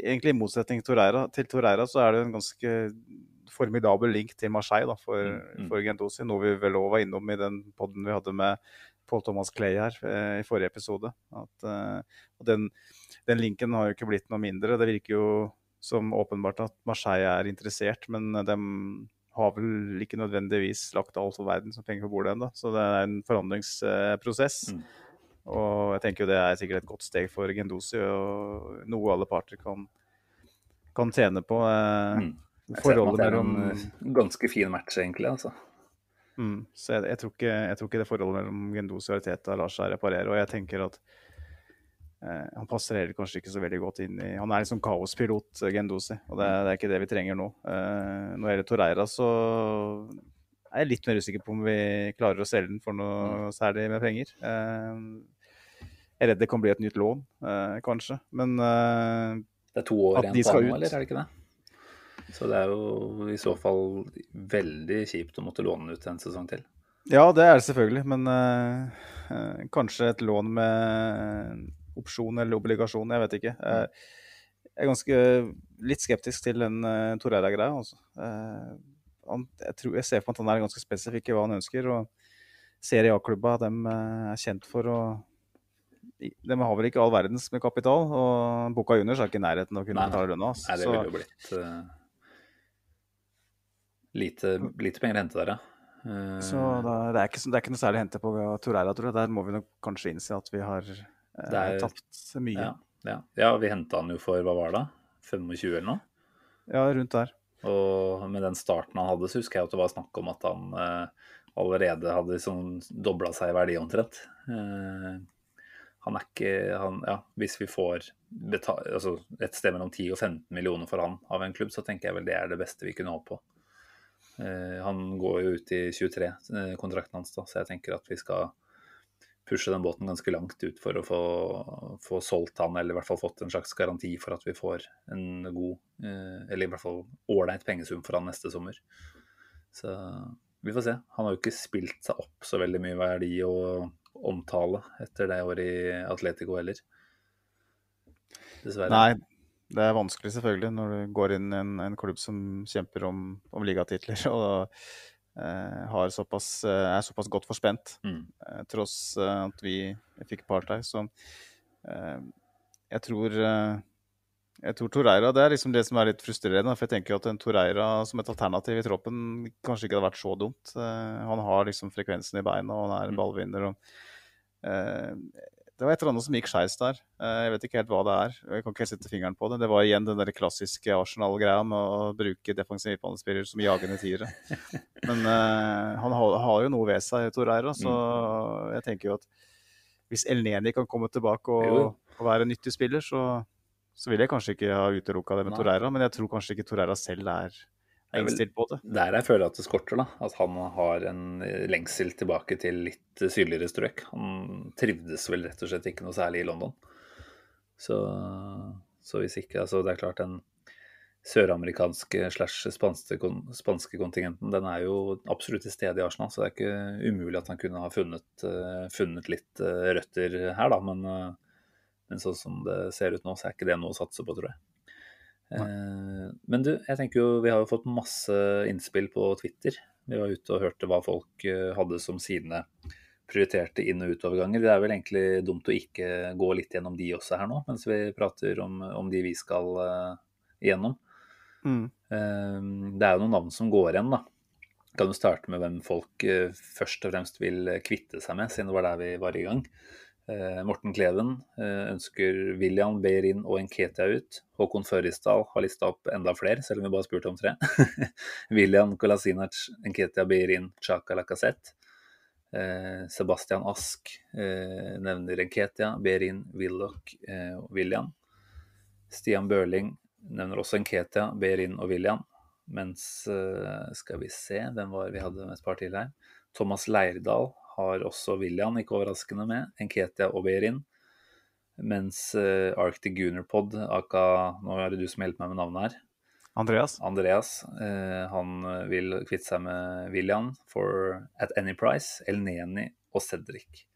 egentlig i motsetning til Torreira, til Torreira, så er det en ganske formidabel link til Marseille da, for, Mm, mm. for Gendosi. Noe vi vel òg var innom i den podden vi hadde med Paul Thomas Clay her eh, i forrige episode. At, eh, den, den linken har jo ikke blitt noe mindre. Det virker jo som åpenbart at Marseille er interessert, men de har vel ikke nødvendigvis lagt alt for verden som penger på bordet ennå. Så det er en forandringsprosess. Mm. Og jeg tenker jo det er sikkert et godt steg for Gendosi, og noe alle parter kan, kan tjene på. Eh, Mm. Forholdet mellom eh, ganske fin match, egentlig. altså. Mm, så jeg, jeg, tror ikke, jeg tror ikke det forholdet mellom Gendosi og Arteta lar seg reparere. Og jeg tenker at eh, han passer heller kanskje ikke så veldig godt inn i Han er liksom kaospilot, eh, Gendosi, og det, er- det er ikke det vi trenger nå. Eh, når det gjelder Torreira, så er jeg litt mer usikker på om vi klarer å selge den for noe særlig med penger. Eh, jeg er redd det kan bli et nytt lån, eh, kanskje. Men Det er to år igjen på han eller er det ikke det? Så det er jo i så fall veldig kjipt å måtte låne ut en sesong til. Ja, det er det selvfølgelig, men uh, uh, kanskje et lån med opsjon eller obligasjon, jeg vet ikke. Uh, jeg er ganske litt skeptisk til den uh, Torreira-greia. Altså. jeg, tror, jeg ser på at han er ganske spesifikk i hva han ønsker. og Serie A-klubba er kjent for å de har vel ikke all verdens med kapital, og Boca Juniors er ikke i nærheten av å kunne betale lønna. Nei, det ville jo blitt lite, lite, penger å hente der, ja. Uh, så da, det, er ikke, det, er ikke, noe særlig å hente på Torreira, tror jeg. Der må vi nok kanskje innse at vi har uh, er, tapt mye. Ja, ja. ja vi henta han jo for hva var det? 25 eller noe? Ja, rundt der. Og med den starten han hadde, så husker jeg at det var snakk om at han allerede hadde liksom dobla seg i verdi omtrent. Uh, han er ikke han, ja, Hvis vi får betal, altså et sted mellom 10 og 15 millioner for han av en klubb, så tenker jeg vel det er det beste vi kunne håpe på. Uh, han går jo ut i 23, uh, kontrakten hans, da, så jeg tenker at vi skal pushe den båten ganske langt ut for å få, få, solgt han, eller i hvert fall fått en slags garanti for at vi får en god, uh, eller i hvert fall ålreit pengesum for han neste sommer. Så vi får se. Han har jo ikke spilt seg opp så veldig mye verdi og omtale etter det året i Atletico heller. Dessverre. Nei, det er vanskelig selvfølgelig når du går inn i en, en klubb som kjemper om, om ligatitler og eh, såpass, eh, er såpass godt forspent, mm. eh, tross eh, at vi fikk Partey. Så eh, jeg tror eh, jeg tror Torreira, Det er liksom det som er litt frustrerende. for jeg tenker at en Torreira som et alternativ i troppen kanskje ikke hadde vært så dumt. han har liksom frekvensen i beina, og han er en mm. ballvinner. og Eh, det var et eller annet som gikk skeis der. Eh, jeg vet ikke helt hva det er. Jeg kan ikke helt sette fingeren på det. Det var igjen den der klassiske Arsenal-greia med å bruke defensiv midtbanespillere som jagende tiere. Men uh, han har, har, jo noe ved seg, Tor Eira, så mm. jeg tenker jo at hvis Elneni kan komme tilbake og, og være en nyttig spiller, så, så vil jeg kanskje ikke ha utelukka det med Torreira, men jeg tror kanskje ikke Torreira selv er er innstilt på det. Der jeg føler at det skorter, da. At han har en lengsel tilbake til litt sydligere strøk. Han trivdes vel rett og slett ikke noe særlig i London. Så, så hvis ikke Altså, det er klart den søramerikanske slash spanske, kontingenten, den er jo absolutt til stede i Arsenal. Så det er ikke umulig at han kunne ha funnet, uh, funnet litt uh, røtter her, da. Men, uh, men sånn som det ser ut nå, så er ikke det noe å satse på, tror jeg. Eh, men du, jeg tenker jo vi har jo fått masse innspill på Twitter. Vi var ute og hørte hva folk eh, hadde som sine prioriterte inn- og utoverganger. Det er vel egentlig dumt å ikke gå litt gjennom de også her nå, mens vi prater om, om de vi skal uh, gjennom. Mm. Uh, det er jo noen navn som går igjen, da. Kan du starte med hvem folk uh, først og fremst vil kvitte seg med, siden det var der vi var i gang. Eh, Morten Kleven eh, ønsker William Behrin og Enketia ut. Håkon Førisdal har lista opp enda flere, selv om vi bare spurte om tre. William Kolasinac, Enketia Behrin, Chaka Lacassette. Eh, Sebastian Ask nevner Enketia, Behrin, Willoch og William. Stian Børling nevner også Enketia, Behrin og William. Mens skal vi se, hvem var vi hadde med et par til her? Thomas Leirdal har også William, ikke overraskende, med. Enketia og Beirin. Mens uh, Arctic Gunnerpod, aka Nå er det du som hjelper meg med navnet her. Andreas. Andreas uh, han vil kvitte seg med William for at any price. El Neni og Cedric.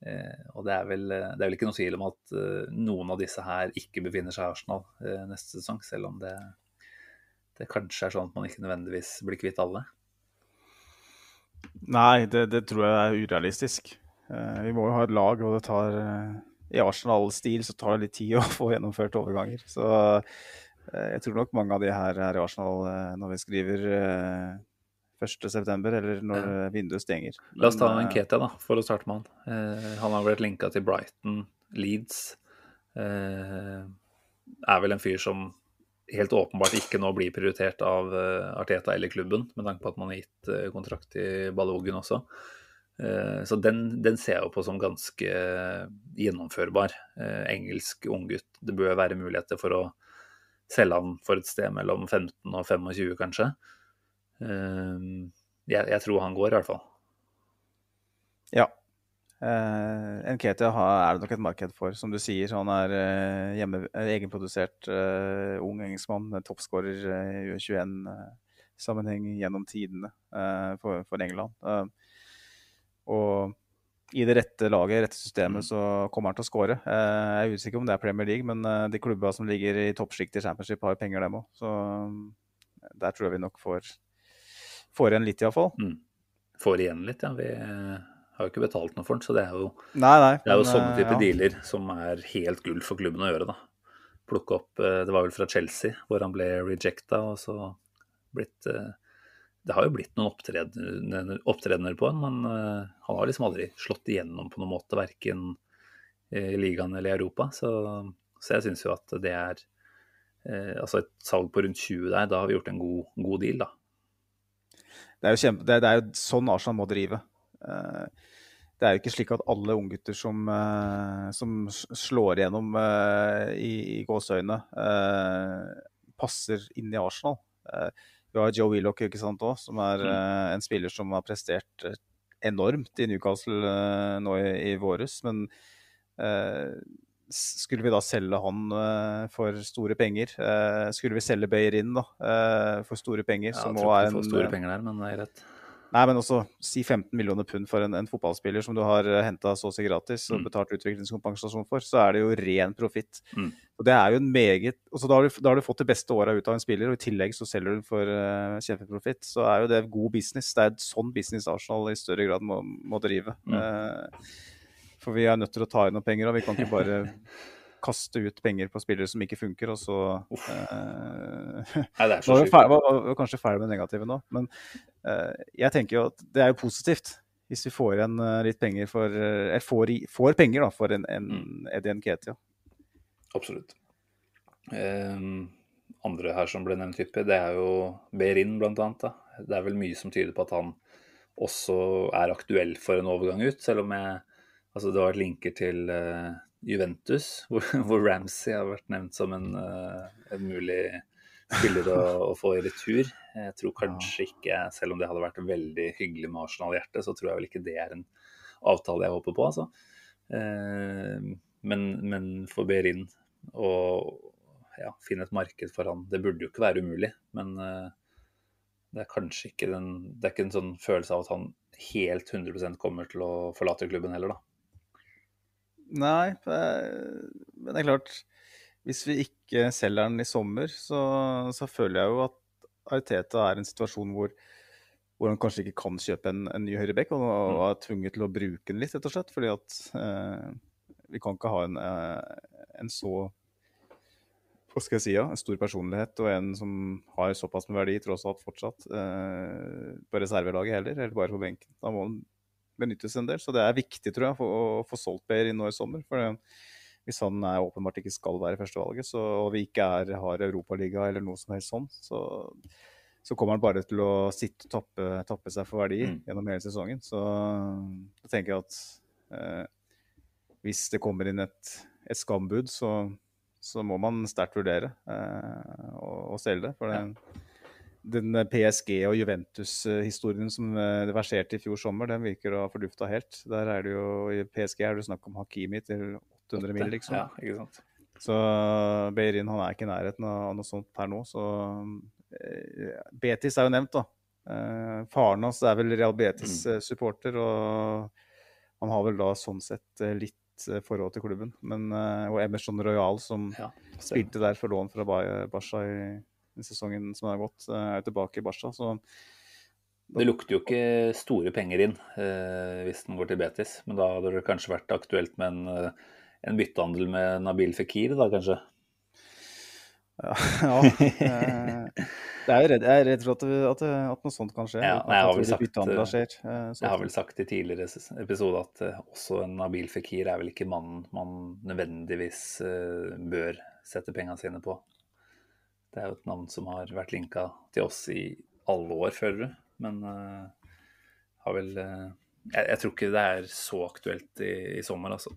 Uh, og det er, vel, det er, vel, ikke noe tvil om at noen av disse her ikke befinner seg i Arsenal neste sesong, selv om det, det kanskje er sånn at man ikke nødvendigvis blir kvitt alle. Nei, det, det, tror jeg er urealistisk. Uh, vi må jo ha et lag, og det tar uh, I Arsenal-stil så tar det litt tid å få gjennomført overganger. Så uh, jeg tror nok mange av de her er i Arsenal når vi skriver uh, 1.9., eller når vinduet stenger. La oss ta en Ketia, da, for å starte med han. han har blitt linka til Brighton, Leeds. er vel en fyr som helt åpenbart ikke nå blir prioritert av uh, Arteta eller klubben, med tanke på at man har gitt uh, kontrakt i Ballogen også. Uh, så den, den, ser jeg jo på som ganske gjennomførbar. engelsk unggutt. Det bør være muligheter for å selge han for et sted mellom 15 og 25, kanskje. Jeg, jeg, tror han går, i hvert fall. Ja. Uh, Nketia er det nok et marked for, som du sier. Han er uh, hjemme, egenprodusert uh, ung engelskmann, toppskårer i U21-sammenheng gjennom tidene for, for, England. og i det rette laget, rette systemet, mm. så kommer han til å skåre. jeg er usikker om det er Premier League, men de klubba som ligger i toppsjiktet i Championship, har penger, dem òg. Så der tror jeg vi nok får, får igjen litt, iallfall. Mm. Får igjen litt, ja. Vi har jo ikke betalt noe for den, så det er jo, nei, nei, det er jo men, sånne type ja. dealer som er helt gull for klubben å gjøre. da. Plukke opp eh, Det var vel fra Chelsea, hvor han ble rejecta, og så blitt eh, Det har jo blitt noen opptredener, opptredener på han, men eh, han har liksom aldri slått igjennom på noen måte, verken i ligaen eller i Europa. Så, så jeg syns jo at det er Altså et salg på rundt 20 der, da har vi gjort en god, god deal, da. Det er jo, kjempe, det, det er jo sånn Arsenal må drive. Uh, det er jo ikke slik at alle unggutter som, uh, som slår igjennom uh, i, i gåseøyne, uh, passer inn i Arsenal. vi har Joe Willoch ikke sant, også, som er mm. en spiller som har prestert enormt i Newcastle nå i, i våres. Men skulle vi da selge han for store penger? skulle vi selge Beirin da, for store penger? Ja, jeg tror ikke vi får store penger der, men det er rett. Nei, men også si 15 millioner pund for en, en fotballspiller som du har eh, henta så å si gratis og mm. betalt utviklingskompensasjon for, så er det jo ren profitt. Mm. Og det er jo en meget og så da har, du, da har du fått det beste åra ut av en spiller, og i tillegg så selger du for uh, kjempeprofitt. Så er jo det god business. Det er et sånn business Arsenal i større grad må, må drive. Mm. Uh, for vi er nødt til å ta inn noen penger, og vi kan ikke bare kaste ut penger på spillere som ikke funker, og så uh, Nei, det er så sjukt. Var, var, kanskje ferdig med negative nå, men uh, jeg tenker jo at det er jo positivt hvis vi får igjen uh, litt penger for Eller får, får, penger da, for en, en mm. Eddie Nketia. Absolutt. Um, andre her som ble nevnt hyppig, det er jo Behrin. Da. Det er vel mye som tyder på at han også er aktuell for en overgang ut, selv om jeg Altså, det har vært linker til Juventus, hvor, hvor, Ramsey har vært nevnt som en, uh, en mulig spiller å, å, få i retur. Jeg tror kanskje ikke, selv om det hadde vært veldig hyggelig med Arsenal-hjertet, så tror jeg vel ikke det er en avtale jeg håper på, altså. Uh, men, men for Behrin å ja, finne et marked for han, det burde jo ikke være umulig. Men uh, det er kanskje ikke den Det er ikke en sånn følelse av at han helt 100% kommer til å forlate klubben heller, da. Nei, men det er klart Hvis vi ikke selger den i sommer, så, så føler jeg jo at Ariteta er en situasjon hvor, hvor han kanskje ikke kan kjøpe en, en ny høyreback, og, og, mm. er tvunget til å bruke den litt, rett og slett. Fordi at eh, vi kan ikke ha en, eh, en så hva skal jeg si, ja, en stor personlighet og en som har såpass med verdi tross alt fortsatt, eh, på reservelaget heller, eller bare på benken. Da må han benyttes en del. Så det er viktig tror jeg, for å få solgt Per nå i sommer. for Hvis han er åpenbart ikke skal være førstevalget, så, og vi ikke er, har Europaliga eller noe som helst sånn, så, så, kommer han bare til å sitte og tappe, tappe seg for verdi mm. gjennom hele sesongen. Så da tenker jeg at eh, hvis det kommer inn et, et skambud, så, så, må man sterkt vurdere eh, å, å selge det. For det, ja den PSG- og Juventus-historien som eh, verserte i fjor sommer, den virker å ha fordufta helt. Der er det jo, I PSG er det snakk om Hakimi til 800 mil, liksom. Ja, ikke sant? Så Beirin han er ikke i nærheten av noe sånt per nå. Så eh, Betis er jo nevnt, da. Eh, faren hans er vel Real Betis-supporter, mm. og han har vel da sånn sett litt forhold til klubben. Men, og Emerson Royal, som ja, spilte der for lån fra Barca i sesongen som har gått, eh, er tilbake i Barca. Så det lukter jo ikke store penger inn eh, hvis den går til Betis, men da hadde det kanskje vært aktuelt med en, eh, en byttehandel med Nabil Fikir, da kanskje? Ja, ja. Jeg er redd, jeg er redd for at, at, at, noe sånt kan skje. Ja, jeg, har sagt, jeg, har vel sagt, i tidligere episode at også en Nabil Fikir er vel ikke mannen man nødvendigvis bør sette pengene sine på. Det er jo et navn som har vært linka til oss i alle år, føler du. Men uh, har vel uh, jeg, jeg, tror ikke det er så aktuelt i, i sommer, altså.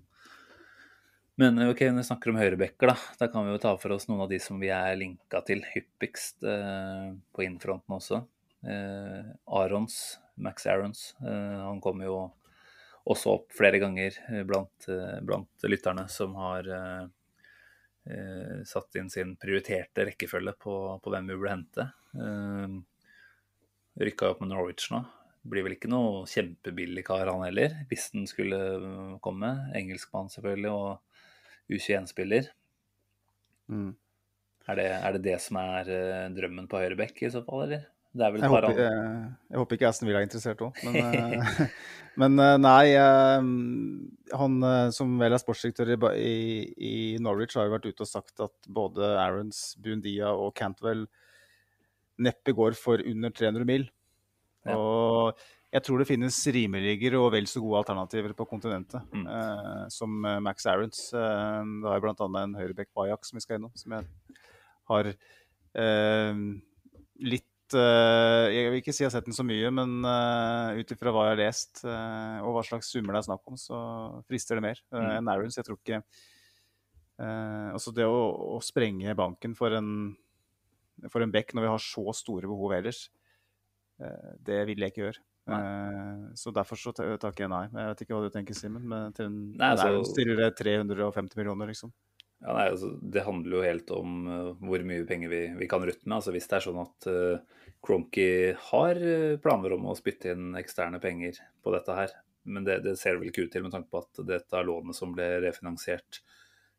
Men ok, når vi snakker om høyrebekker, da, da kan vi jo ta for oss noen av de som vi er linka til hyppigst uh, på innfronten også. Arons, Max Arons, han kommer jo også opp flere ganger blant, blant lytterne som har satt inn sin prioriterte rekkefølge på, på hvem vi burde hente. Rykka opp med Norwich nå. Blir vel ikke noe kjempebillig kar, han heller, hvis den skulle komme. Engelskmann selvfølgelig, og U21-spiller. Mm. Er, det, er, det, det som er drømmen på høyrebekk i så fall, eller? Jeg håper, jeg, jeg, håper, ikke Aston Villa er interessert òg, men, eh, men, eh, nei. Eh, han som vel er sportsdirektør i, i, Norwich, har jo vært ute og sagt at både Aarons, Buendia og Cantwell neppe går for under 300 mil. Ja. Og jeg tror det finnes rimeligere og vel så gode alternativer på kontinentet, mm. eh, som Max Aarons. Eh, det har bl.a. en høyrebekk Bajak som vi skal innom, som jeg har eh, litt Jeg vil ikke si jeg har sett den så mye, men uh, ut ifra hva jeg har lest uh, og hva slags summer det er snakk om, så frister det mer uh, mm. enn Aarons. Jeg tror ikke Altså det å, å, sprenge banken for en, for en bekk når vi har så store behov ellers, det vil jeg ikke gjøre. så derfor så takker jeg nei. Jeg vet ikke hva du tenker, Simen. Men til en, nei, altså, det 350 millioner, liksom. Ja, nei, altså, Det handler jo helt om uh, hvor mye penger vi, vi kan rutte med. Altså, hvis det er sånn at uh, Cronky har uh, planer om å spytte inn eksterne penger på dette her, men det, det ser det vel ikke ut til med tanke på at dette lånet som ble refinansiert,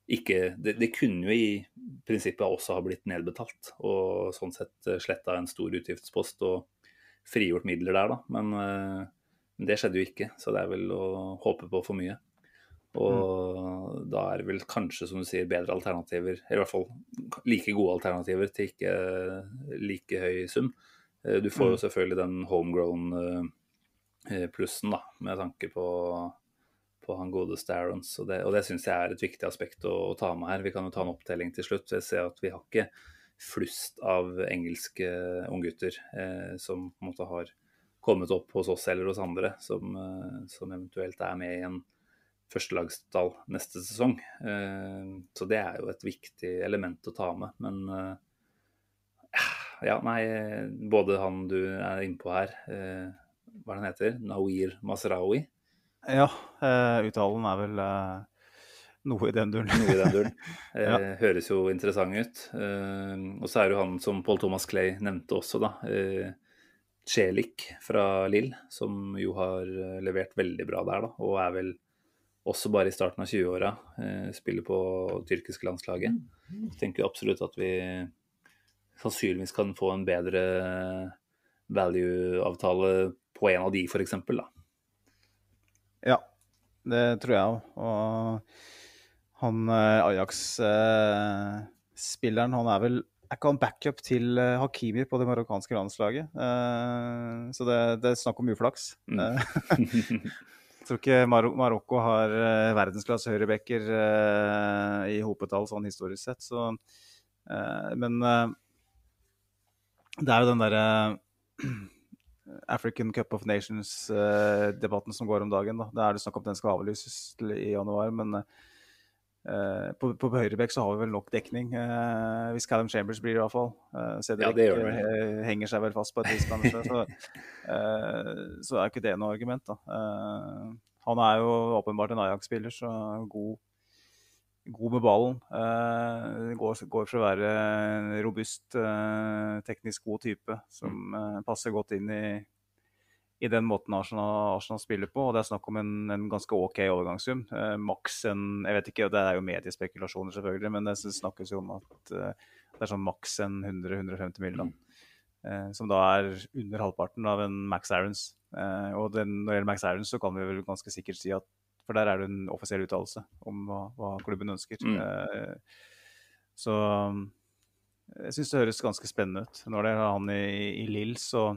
ikke det, det, kunne jo i prinsippet også ha blitt nedbetalt, og sånn sett uh, sletta en stor utgiftspost og frigjort midler der, da. Men, men det skjedde jo ikke, så det er vel å håpe på for mye. Og mm. da er det vel kanskje, som du sier, bedre alternativer, eller i hvert fall like gode alternativer til ikke like høy sum. Eh, du får jo mm. selvfølgelig den homegrown eh, plussen, da, med tanke på, på han godeste Starons Og det, og det syns jeg er et viktig aspekt å, å, ta med her. Vi kan jo ta en opptelling til slutt. Jeg ser at vi har ikke flust av engelske unggutter eh, som på en måte har kommet opp hos oss eller hos andre, som, eh, som eventuelt er med i en førstelagstall neste sesong. Eh, så det er jo et viktig element å ta med. Men eh, ja, nei, både han du er innpå her, eh, hva er det han heter, Nawir Masraoui? Ja, uttalen er vel noe i den duren. Noe i den duren. ja. Høres jo interessant ut. Og så er det jo han som Paul Thomas Clay nevnte også, da. Celik fra Lill, som jo har levert veldig bra der, da, og er vel også bare i starten av 20-åra, eh, spiller på tyrkiske landslaget. Jeg tenker absolutt at vi sannsynligvis kan få en bedre value-avtale på en av de, f.eks. Ja, det tror jeg òg. Og han eh, Ajax-spilleren, han er vel er ikke han backup til eh, Hakimi på det marokkanske landslaget? Så det, det er snakk om uflaks. Mm. Jeg tror ikke Mar Marokko har uh, verdensklasse høyrebacker uh, i hopetall sånn historisk sett. Så, uh, men det er jo den derre African Cup of Nations-debatten som går om dagen. Da. Det er det snakk om den skal avlyses i januar, men Uh, på, på høyrebekk så har vi vel nok dekning. Uh, hvis Callum Chambers blir, i hvert fall. Uh, Cedric ja, henger seg vel fast på et vis, kanskje. så, så, er ikke det noe argument, da. han er jo åpenbart en Ajax-spiller, så god, god med ballen. Går, går, for å være en robust, teknisk god type som passer godt inn i i den måten Arsenal, Arsenal, spiller på. og Det er snakk om en, en ganske OK overgangssum. Eh, maks en jeg vet ikke, Det er jo mediespekulasjoner, selvfølgelig, men det snakkes jo om at eh, det er sånn maks en 100-150 mill. Eh, som da er under halvparten av en Max Aarons. Eh, og den, når det gjelder Max Aarons, så kan vi vel ganske sikkert si at For der er det en offisiell uttalelse om hva, hva, klubben ønsker. Mm. Eh, så jeg syns det høres ganske spennende ut. Når det er han i, i Lill, så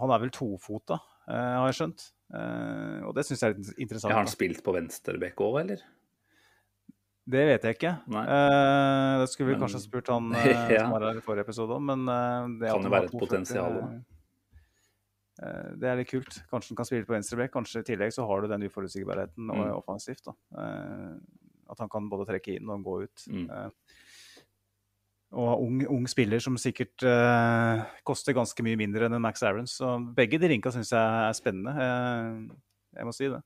han er vel tofota, uh, har jeg skjønt. Uh, og det syns jeg er litt interessant. Har han spilt på venstreback òg, eller? Det vet jeg ikke. Uh, det skulle vi men, kanskje spurt han ja. som var her i forrige episode om, men det kan jo være et potensial. det er litt kult. Kanskje han kan spille på venstreback. Kanskje i tillegg så har du den uforutsigbarheten mm. offensivt. da. at han kan både trekke inn og gå ut. Mm og ung, ung, spiller som sikkert uh, koster ganske mye mindre enn Max Aarons. Så begge de rinka syns jeg er spennende. Uh, Jeg må si det.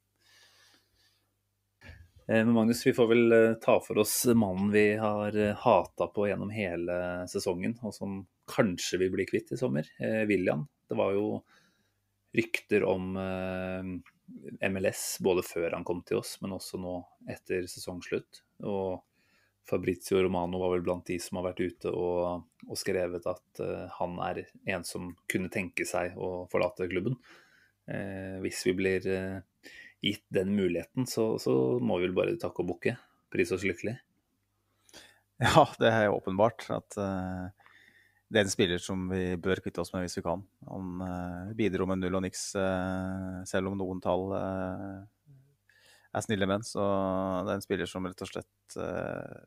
Eh, Men Magnus, vi får vel eh, ta for oss mannen vi har eh, hata på gjennom hele sesongen, og som kanskje vil bli kvitt i sommer. Eh, William. Det var jo rykter om eh, MLS både før han kom til oss, men også nå etter sesongslutt. Og Fabrizio Romano var vel blant de som har vært ute og, og skrevet at uh, han er en som kunne tenke seg å forlate klubben. Uh, hvis vi blir uh, gitt den muligheten, så, så må vi vel bare takke og bukke. Pris oss lykkelig. Ja, det er åpenbart at det er en spiller som vi bør kvitte oss med hvis vi kan. Han bidro med null og niks, selv om noen tall er snille menn. Så det er en spiller som rett og slett eh,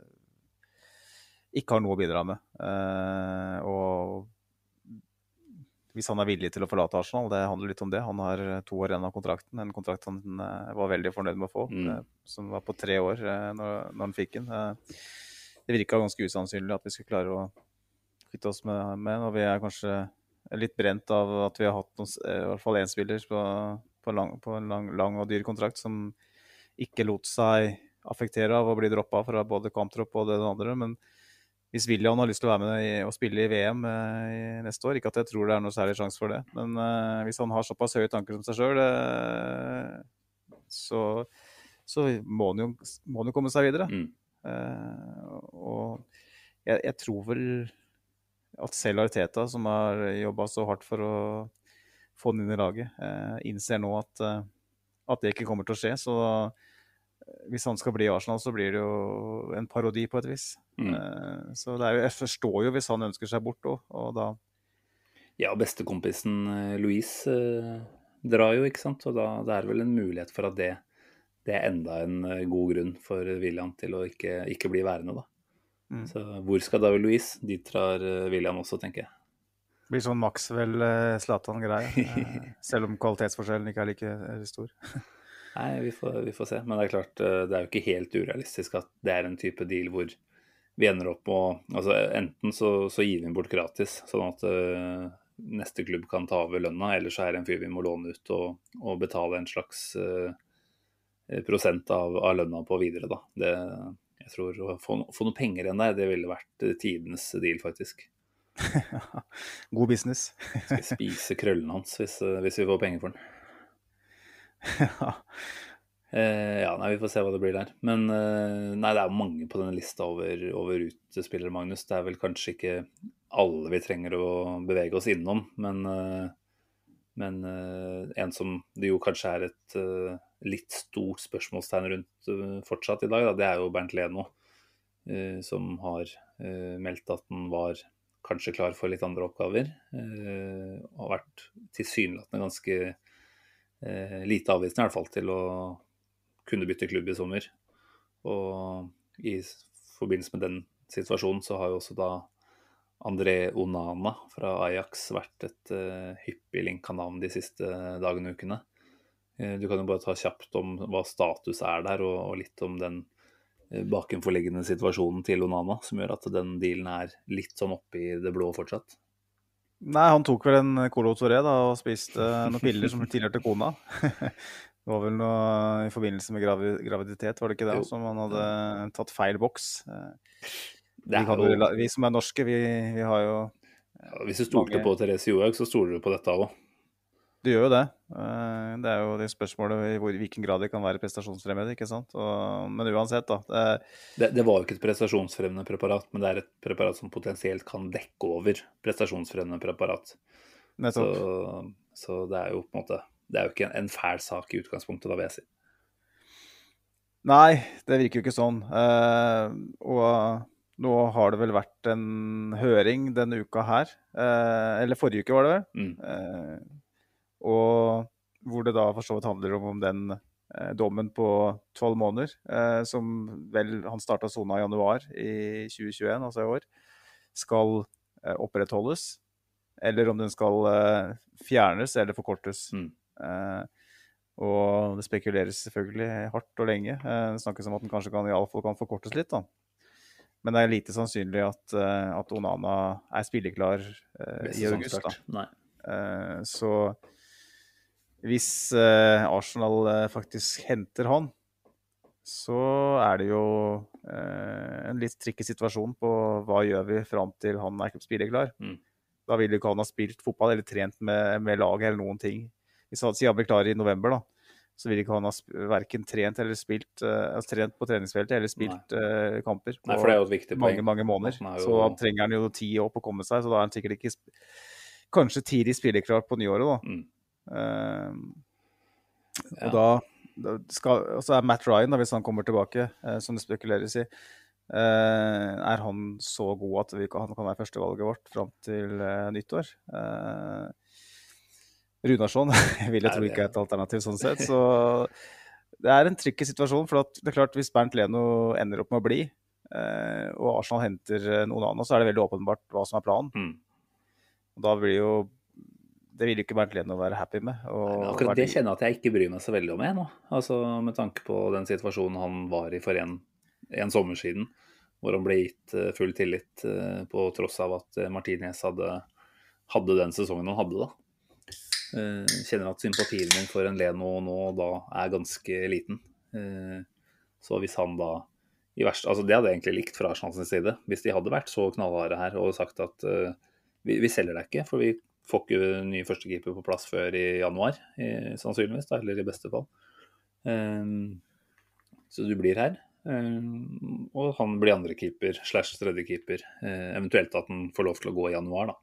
ikke har noe å bidra med. Eh, og hvis han er villig til å forlate Arsenal, det handler litt om det. Han har to år igjen av kontrakten, en kontrakt han eh, var veldig fornøyd med å få, Mm. eh, som var på tre år eh, når, når han fikk den. Eh, det virka ganske usannsynlig at vi skulle klare å kvitte oss med, med og vi er kanskje litt brent av at vi har hatt noen, i hvert fall én spiller på, på, lang, på en lang, lang og dyr kontrakt som ikke lot seg affektere av å bli droppa fra både kamptropp og det andre. Men hvis William har lyst til å være med og spille i VM eh, neste år, ikke at jeg tror det er noe særlig sjanse for det, men eh, hvis han har såpass høye tanker som seg sjøl, så, så må han jo, må han jo komme seg videre. Mm. Eh, og jeg, jeg tror vel at selv Arteta, som har jobba så hardt for å få den inn i laget, eh, innser nå at, eh, at det ikke kommer til å skje. Så eh, hvis han skal bli i Arsenal, så blir det jo en parodi på et vis. Mm. Eh, så det er jo, jeg forstår jo hvis han ønsker seg bort òg, og da Ja, bestekompisen eh, Louise eh, drar jo, ikke sant. Og da det er vel en mulighet for at det, det er enda en god grunn for William til å ikke, ikke bli værende, da. Mm. Så hvor skal David Louise? Dit drar William også, tenker jeg. blir sånn Maxwell-Zlatan-greie. Selv om kvalitetsforskjellen ikke er like stor. Nei, vi får, vi får se. Men det er klart, eh, det er jo ikke helt urealistisk at det er en type deal hvor vi ender opp med altså Enten så, så gir vi bort gratis, sånn at uh, neste klubb kan ta over lønna, eller så er det en fyr vi må låne ut og, og betale en slags uh, prosent av, av lønna på videre, da. Det, jeg tror å få, få noe penger igjen der, det ville vært tidenes deal, faktisk. God business. Skal spise krøllene hans hvis, hvis vi får penger for den. Eh, ja, nei, Vi får se hva det blir der. Men eh, nei, det er mange på denne lista over, over utespillere, Magnus. Det er vel kanskje ikke alle vi trenger å bevege oss innom, men, eh, men eh, en som det jo kanskje er et eh, litt stort spørsmålstegn rundt fortsatt i dag, da, det er jo Bernt Leno, som har meldt at han var kanskje klar for litt andre oppgaver. og har vært tilsynelatende ganske eh, lite avvisende, i hvert fall, til å kunne bytte klubb i sommer. Og i forbindelse med den situasjonen så har jo også da André Onana fra Ajax vært et eh, hyppig linka navn de siste dagene og ukene. Eh, du kan jo bare ta kjapt om hva status er der, og, og litt om den eh, bakenforliggende situasjonen til Onana, som gjør at den dealen er litt sånn oppe i det blå fortsatt. Nei, han tok vel en Colo Toré da, og spiste noen piller som tilhørte kona. Det var vel noe i forbindelse med gravi graviditet, var det ikke det? Jo. Som han hadde tatt feil boks. Eh, Vi, jo, jo- vi som er norske, vi, vi har jo ja, hvis du stolte mange- på Therese Johaug, så stoler du på dette òg. Du gjør jo det. Eh, Det er jo det spørsmålet i hvor- hvilken grad det kan være prestasjonsfremmende, ikke sant. Og, men uansett, da. Det, Det, det var jo ikke et prestasjonsfremmende preparat, men det er et preparat som potensielt kan dekke over prestasjonsfremmende preparat. Så, nettopp. så det er jo på en måte Det er jo ikke en, en fæl sak i utgangspunktet, da vil jeg si. Nei, det virker jo ikke sånn. Eh, og nå har det vel vært en høring denne uka her. Eh, eller forrige uke, var det vel. Mm. Og hvor det da for så vidt handler om, om den eh, dommen på tolv måneder, eh, som vel han starta sona i januar i 2021, altså i år, skal eh, opprettholdes. Eller om den skal eh, fjernes eller forkortes. Mm. Eh, og det spekuleres selvfølgelig hardt og lenge. Eh, det snakkes om at den kanskje kan, fall kan forkortes litt. da. Men det er lite sannsynlig at, at Onana er spilleklar i august. da. Eh, så hvis eh, Arsenal eh, faktisk henter han, så er det jo eh, en litt tricky situasjon på hva gjør vi fram til han er spilleklar. Mm. Da vil jo ikke han ha spilt fotball eller trent med, med laget eller noen ting. Hvis han sier han blir klar i november, da, så vil ikke han ha verken trent eller spilt altså trent på treningsfeltet eller spilt eh, kamper på Nei, for det er jo et viktig poeng. mange, mange måneder. Er Så han trenger han jo ti år på å komme seg, så da er han sikkert ikke Kanskje tidlig spilleklar på nyåret, da. Mm. Ja. og da, da skal, også er Matt Ryan, da, hvis han kommer tilbake, uh, som det spekuleres i, eh, er han så god at vi, han kan være førstevalget vårt fram til eh, nyttår? Runarsson vil jeg tro ikke er et alternativ sånn sett. Så det er en tricky situasjon. For det er klart hvis Bernt Leno ender opp med å bli, og Arsenal henter noen annen, så er det veldig åpenbart hva som er planen. Mm. Og da blir jo Det vil jo ikke Bernt Leno være happy med. Og Men akkurat det kjenner jeg at jeg ikke bryr meg så veldig om, jeg nå. Altså Med tanke på den situasjonen han var i for en, en sommer siden, hvor han ble gitt eh, full tillit eh, på tross av at eh, Martinez hadde, hadde den sesongen han hadde, da. Kjenner at sympatien min for en Leno nå da er ganske liten. Så hvis han da i verste, altså Det hadde jeg egentlig likt fra Arsenals side, hvis de hadde vært så knallharde her og sagt at vi, vi selger deg ikke, for vi får ikke ny førstekeeper på plass før i januar, i, sannsynligvis, da, eller i beste fall. Um, så du blir her. Um, og han blir andrekeeper slash tredjekeeper. Uh, eventuelt at han får lov til å gå i januar, da.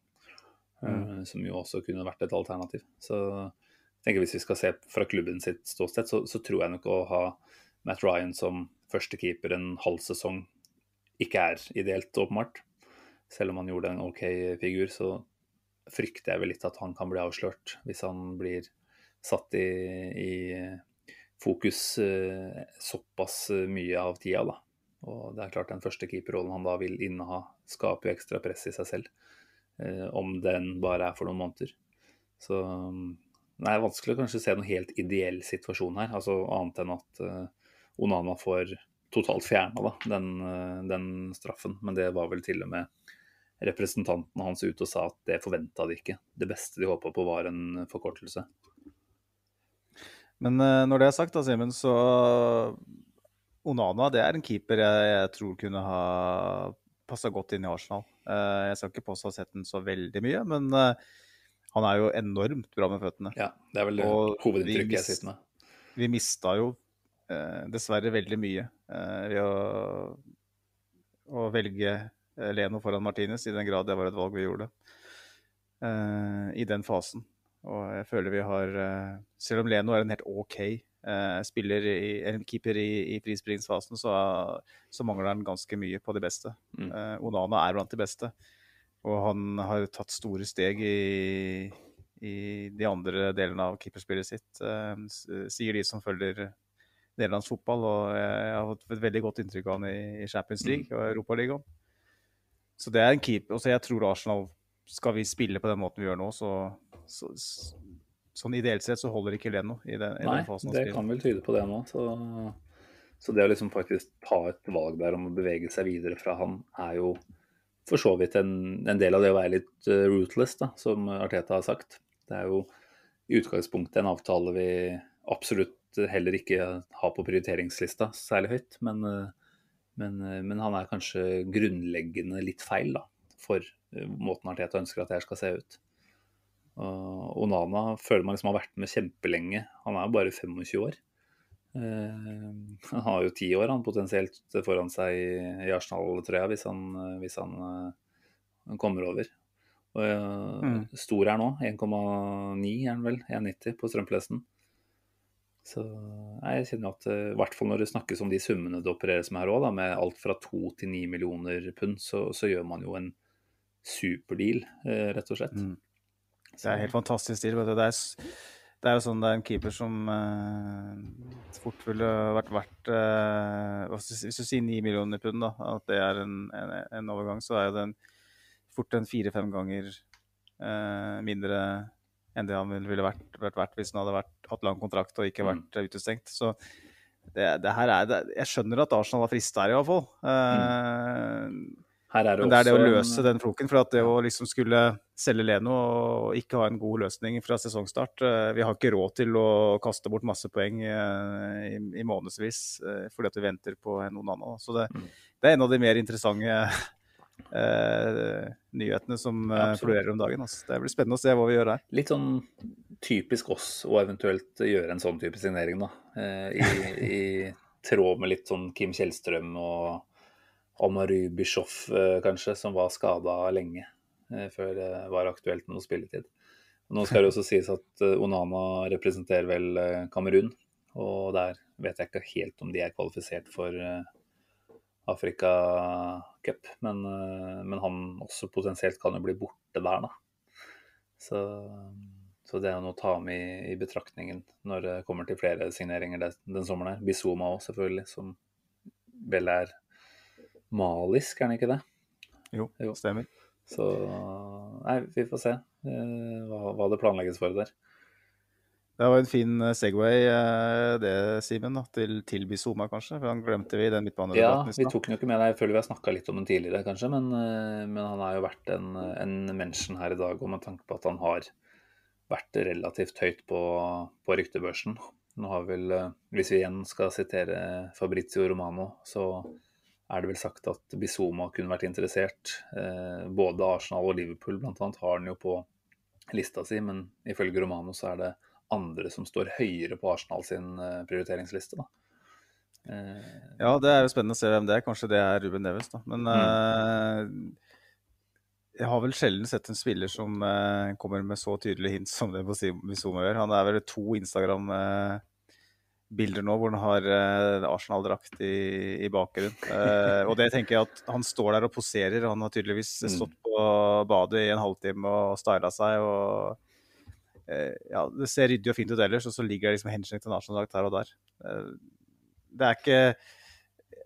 Eh, som jo også kunne vært et alternativ. Så jeg tenker hvis vi skal se fra klubben sitt ståsted, så, så tror jeg nok å ha Matt Ryan som førstekeeper en halv sesong ikke er ideelt, åpenbart. Selv om han gjorde en OK figur, så frykter jeg vel litt at han kan bli avslørt hvis han blir satt i, i fokus eh, såpass mye av tida, da. Og det er klart den første keeperrollen han da vil inneha, skaper jo ekstra press i seg selv. Eh, om den bare er for noen måneder. Så det er vanskelig å kanskje se noen helt ideell situasjon her. altså Annet enn at eh, Onana får totalt fjerna den, eh, den straffen. Men det var vel til og med representanten hans ut og sa at det forventa de ikke. Det beste de håpa på var en forkortelse. Men eh, når det er sagt, da, Simen, så Onana det er en keeper jeg, jeg tror kunne ha passa godt inn i Arsenal. Eh, jeg skal ikke påstå å ha sett den så veldig mye, men eh, han er jo enormt bra med føttene. Ja, det er vel Og hovedinntrykket jeg sitter med. Vi mista jo dessverre veldig mye ved å, å velge Leno foran Martinez, i den grad det var et valg vi gjorde Uh, i den fasen. Og jeg føler vi har uh, Selv om Leno er en helt OK uh, spiller, i, en keeper i, i frispillingsfasen, så, så mangler han ganske mye på de beste. Mm. Eh, Onana er blant de beste. Og han har tatt store steg i, i de andre delene av keeperspillet sitt, eh, sier de som følger nederlandsk fotball. Og jeg har fått et veldig godt inntrykk av han i, i Champions League og Europaligaen. Så det er en keeper. Og så jeg tror Arsenal Skal vi spille på den måten vi gjør nå, så, så så Sånn ideelt sett så holder ikke Leno i den, i Nei, den fasen. han det kan vel tyde på det nå. Så, så det å liksom faktisk ta et valg der om å bevege seg videre fra han, er jo for så vidt en, en del av det å være litt uh, rootless, da, som Arteta har sagt. Det er jo i utgangspunktet en avtale vi absolutt heller ikke har på prioriteringslista særlig høyt. Men, uh, men, uh, men han er kanskje grunnleggende litt feil da, for uh, måten Arteta ønsker at her skal se ut. Og Onana føler man liksom har vært med kjempelenge. Han er jo bare 25 år. Eh, han har jo ti år han potensielt foran seg i, i Arsenal, tror jeg, hvis han, eh, hvis han eh, kommer over. Og eh, Mm. Stor er nå. 1,9 er han vel. 1,90 på strømplesten. Så nei, jeg kjenner at eh, i hvert fall når det snakkes om de summene det opereres med her òg, med alt fra 2 til 9 millioner pund, så, så gjør man jo en superdeal, eh, rett og slett. Mm. Det er helt fantastisk deal. Vet du. Det, er, det er jo sånn det er en keeper som eh, fort ville vært verdt eh, Hvis du sier 9 millioner pund, da, at det er en, en, en overgang, så er jo den fort en fire-fem ganger eh, mindre enn det han ville- vært, vært, vært hvis han hadde vært, hatt lang kontrakt og ikke Mm. vært mm. utestengt. Så det, det her er det, Jeg skjønner at Arsenal var frista her, i hvert fall. Mm. Her er det Men det er det å løse en- den floken. For at det å liksom skulle selge Leno og ikke ha en god løsning fra sesongstart uh, Vi har ikke råd til å kaste bort masse poeng uh, i, i månedsvis eh, fordi at vi venter på noen annen. Så det, Mm. det er en av de mer interessante eh, nyhetene som eh, Absolutt. florerer om dagen. Altså. Det blir spennende å se hva vi gjør her. Litt sånn typisk oss å eventuelt gjøre en sånn type signering, da. Eh, I, I tråd med litt sånn Kim Kjellstrøm og Amary Bischoff, eh, kanskje, som var skada lenge eh, før det var aktuelt med noe spilletid. Nå skal det også sies at eh, Onana representerer vel Kamerun, og der vet jeg ikke helt om de er kvalifisert for eh, Afrika Cup, men, eh, men han også potensielt kan jo bli borte der, da. Så, så det er noe å ta med i, i betraktningen når det kommer til flere signeringer den, den sommeren her. Bizuma òg, selvfølgelig, som vel er malisk, er han ikke det? Jo, Jo. stemmer. Så nei, vi får se eh, hva, hva det planlegges for der. Det var en fin eh, Segway, eh, det, Simen, til, til Bizuma, kanskje. For han glemte vi i den midtbanedebatten Ja, vi tok den jo ikke med deg. Jeg føler vi har snakka litt om den tidligere, kanskje. Men, eh, men han har jo vært en, en mention her i dag, og med tanke på at han har vært relativt høyt på, på ryktebørsen. Nå har vel, hvis vi igjen skal sitere Fabrizio Romano, så er det vel sagt at Bizoma kunne vært interessert. Eh, både Arsenal og Liverpool blant annet har han jo på lista si, men ifølge Romano så er det andre som står høyere på Arsenal sin eh, prioriteringsliste. da. Eh, Ja, det er jo spennende å se hvem det er. Kanskje det er Ruben Neves, da. Men Mm. eh, jeg har vel sjelden sett en spiller som uh, kommer med så tydelige hint som det Bizuma gjør. Han er vel to Instagram-bilder nå hvor han har uh, Arsenal-drakt i, i bakgrunnen. Og det tenker jeg at han står der og poserer. Han har tydeligvis Mm. stått på badet i en halvtime og styla seg. og ja, Det ser ryddig og fint ut ellers, og så ligger det liksom henslengt en Arsenal-drakt her og der. Eh, det er ikke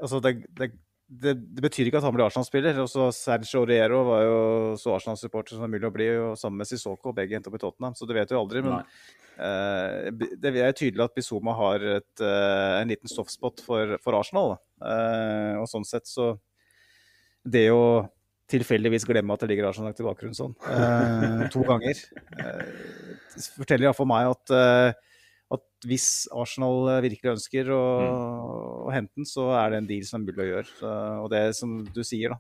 Altså, det, det, det, det betyr ikke at han blir Arsenal-spiller. Også Sergio Riero var jo så Arsenal-supporter som det er mulig å bli, og sammen med Sissoko, begge endte opp i Tottenham, så det vet du aldri. Men eh, det er tydelig at Bizoma har et, uh, en liten softspot for, for Arsenal. Eh, og sånn sett så Det å tilfeldigvis glemme at det ligger Arsenal i bakgrunnen sånn, eh, to ganger, eh, forteller iallfall meg at eh, at hvis Arsenal virkelig ønsker å, å hente den, så er det en deal som er mulig å gjøre. Så, og det som du sier, da.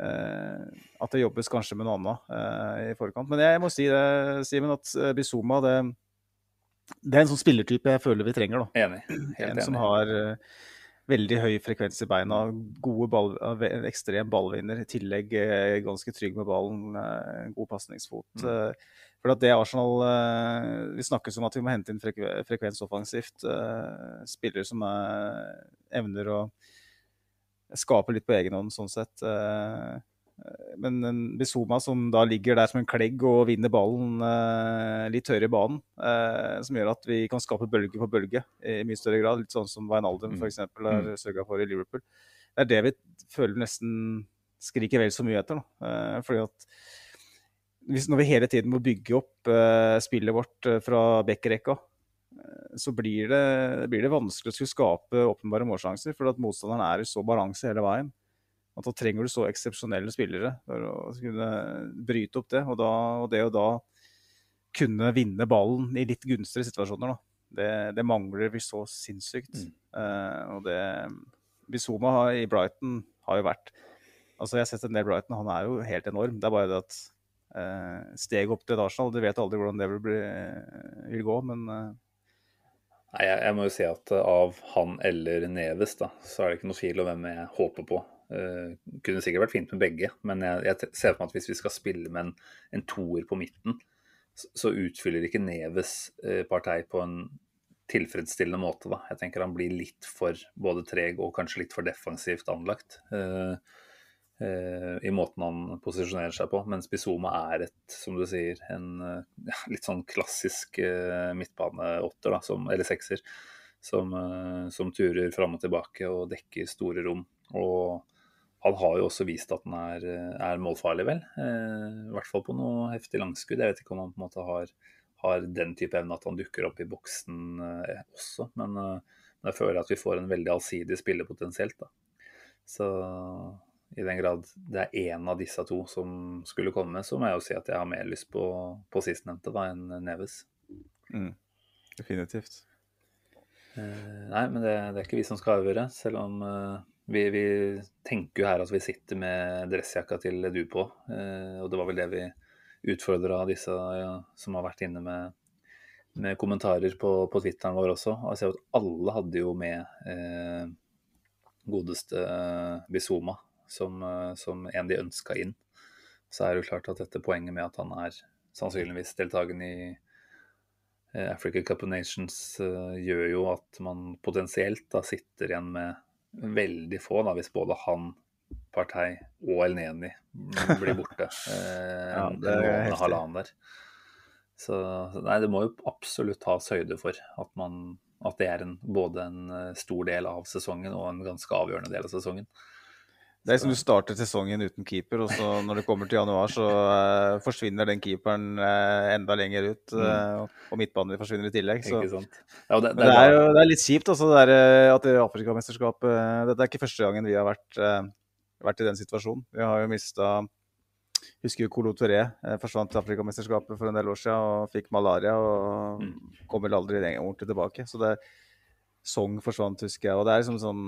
Uh, at det jobbes kanskje med noe annet uh, i forkant. Men jeg må si det, Simen, at uh, Bizuma det, det er en sånn spillertype jeg føler vi trenger. da. Enig. Helt En enig. som har veldig høy frekvens i beina, gode ball, ekstrem ballvinner, i tillegg ganske trygg med ballen, god pasningsfot. Mm. Eh, For at det Arsenal eh, Vi snakkes om at vi må hente inn frekve, frekvens offensivt. eh, Spillere som er, evner å skape litt på egen hånd, sånn sett. eh, Men en Bizuma som da ligger der som en klegg og vinner ballen eh, litt høyere i banen, eh, som gjør at vi kan skape bølge på bølge i mye større grad. Litt sånn som Wijnaldum Mm. f.eks. har sørga for i Liverpool. Det er det vi føler nesten skriker vel så mye etter. Da. Eh, fordi at når vi hele tiden må bygge opp eh, spillet vårt eh, fra backrekka, eh, så blir det, blir det vanskelig å skulle skape åpenbare målsjanser. For at motstanderen er i så balanse hele veien. At da trenger du så eksepsjonelle spillere for å kunne bryte opp det. Og, da, og det å da kunne vinne ballen i litt gunstigere situasjoner, da. Det, det mangler vi så sinnssykt. Mm. Uh, og det Bizuma i Brighton har jo vært Altså, jeg har sett en del Brighton, han er jo helt enorm. Det er bare det at steg opp til et Arsenal, du vet aldri hvordan det vil, bli, vil gå, men eh, Nei, jeg, jeg må jo si at eh, av han eller Neves, da, så er det ikke noe tvil om hvem jeg håper på. Uh, kunne sikkert vært fint med begge, men jeg, jeg ser for meg at hvis vi skal spille med en, en toer på midten, så, så utfyller ikke Neves uh, partei på en tilfredsstillende måte. da. Jeg tenker han blir litt for både treg og kanskje litt for defensivt anlagt. eh, eh, I måten han posisjonerer seg på. Mens Bizoma er et, som du sier, en eh, litt sånn klassisk eh, midtbaneåtter, eller sekser, som, eh, som turer fram og tilbake og dekker store rom. Og han har jo også vist at han er, eh, er målfarlig, vel. Eh, I hvert fall på noe heftig langskudd. Jeg vet ikke om han på en måte har, har den type evne at han dukker opp i boksen eh, også, eh, men jeg føler at vi får en veldig allsidig spiller potensielt. da. Så i den grad det er én av disse to som skulle komme, så må jeg jo si at jeg har mer lyst på, på sistnevnte enn Neves. Mm. Definitivt. Eh, nei, men det, det, er ikke vi som skal avgjøre, selv om eh, vi, vi, tenker jo her at vi sitter med dressjakka til du på. Eh, og det var vel det vi utfordra disse ja, som har vært inne med, med kommentarer på, på Twitteren vår også. Og jeg ser at alle hadde jo med eh, godeste Bizuma som, eh, som, en de ønska inn. Så er det jo klart at dette poenget med at han er sannsynligvis deltakende i eh, Africa Cup of Nations uh, gjør jo at man potensielt da sitter igjen med veldig få, da, hvis både han, Partei og El Neni blir borte. Eh, ja, det er en halvannen der. Så nei, det må jo absolutt tas høyde for at, man, at det er en, både en stor del av sesongen og en ganske avgjørende del av sesongen. Det er som du starter sesongen uten keeper, og så når det kommer til januar, så uh, forsvinner den keeperen uh, enda lenger ut. Uh, og midtbanen forsvinner i tillegg. Så. Ja, det, det, det, er jo det er litt kjipt altså, det der, at det Afrikamesterskapet Dette er ikke første gangen vi har vært, vært i den situasjonen. Vi har jo mista Husker Colo Touré forsvant til Afrikamesterskapet for en del år siden og fikk malaria. Og mm. kom vel aldri ordentlig tilbake. Så det Song forsvant, husker jeg. Og det er liksom sånn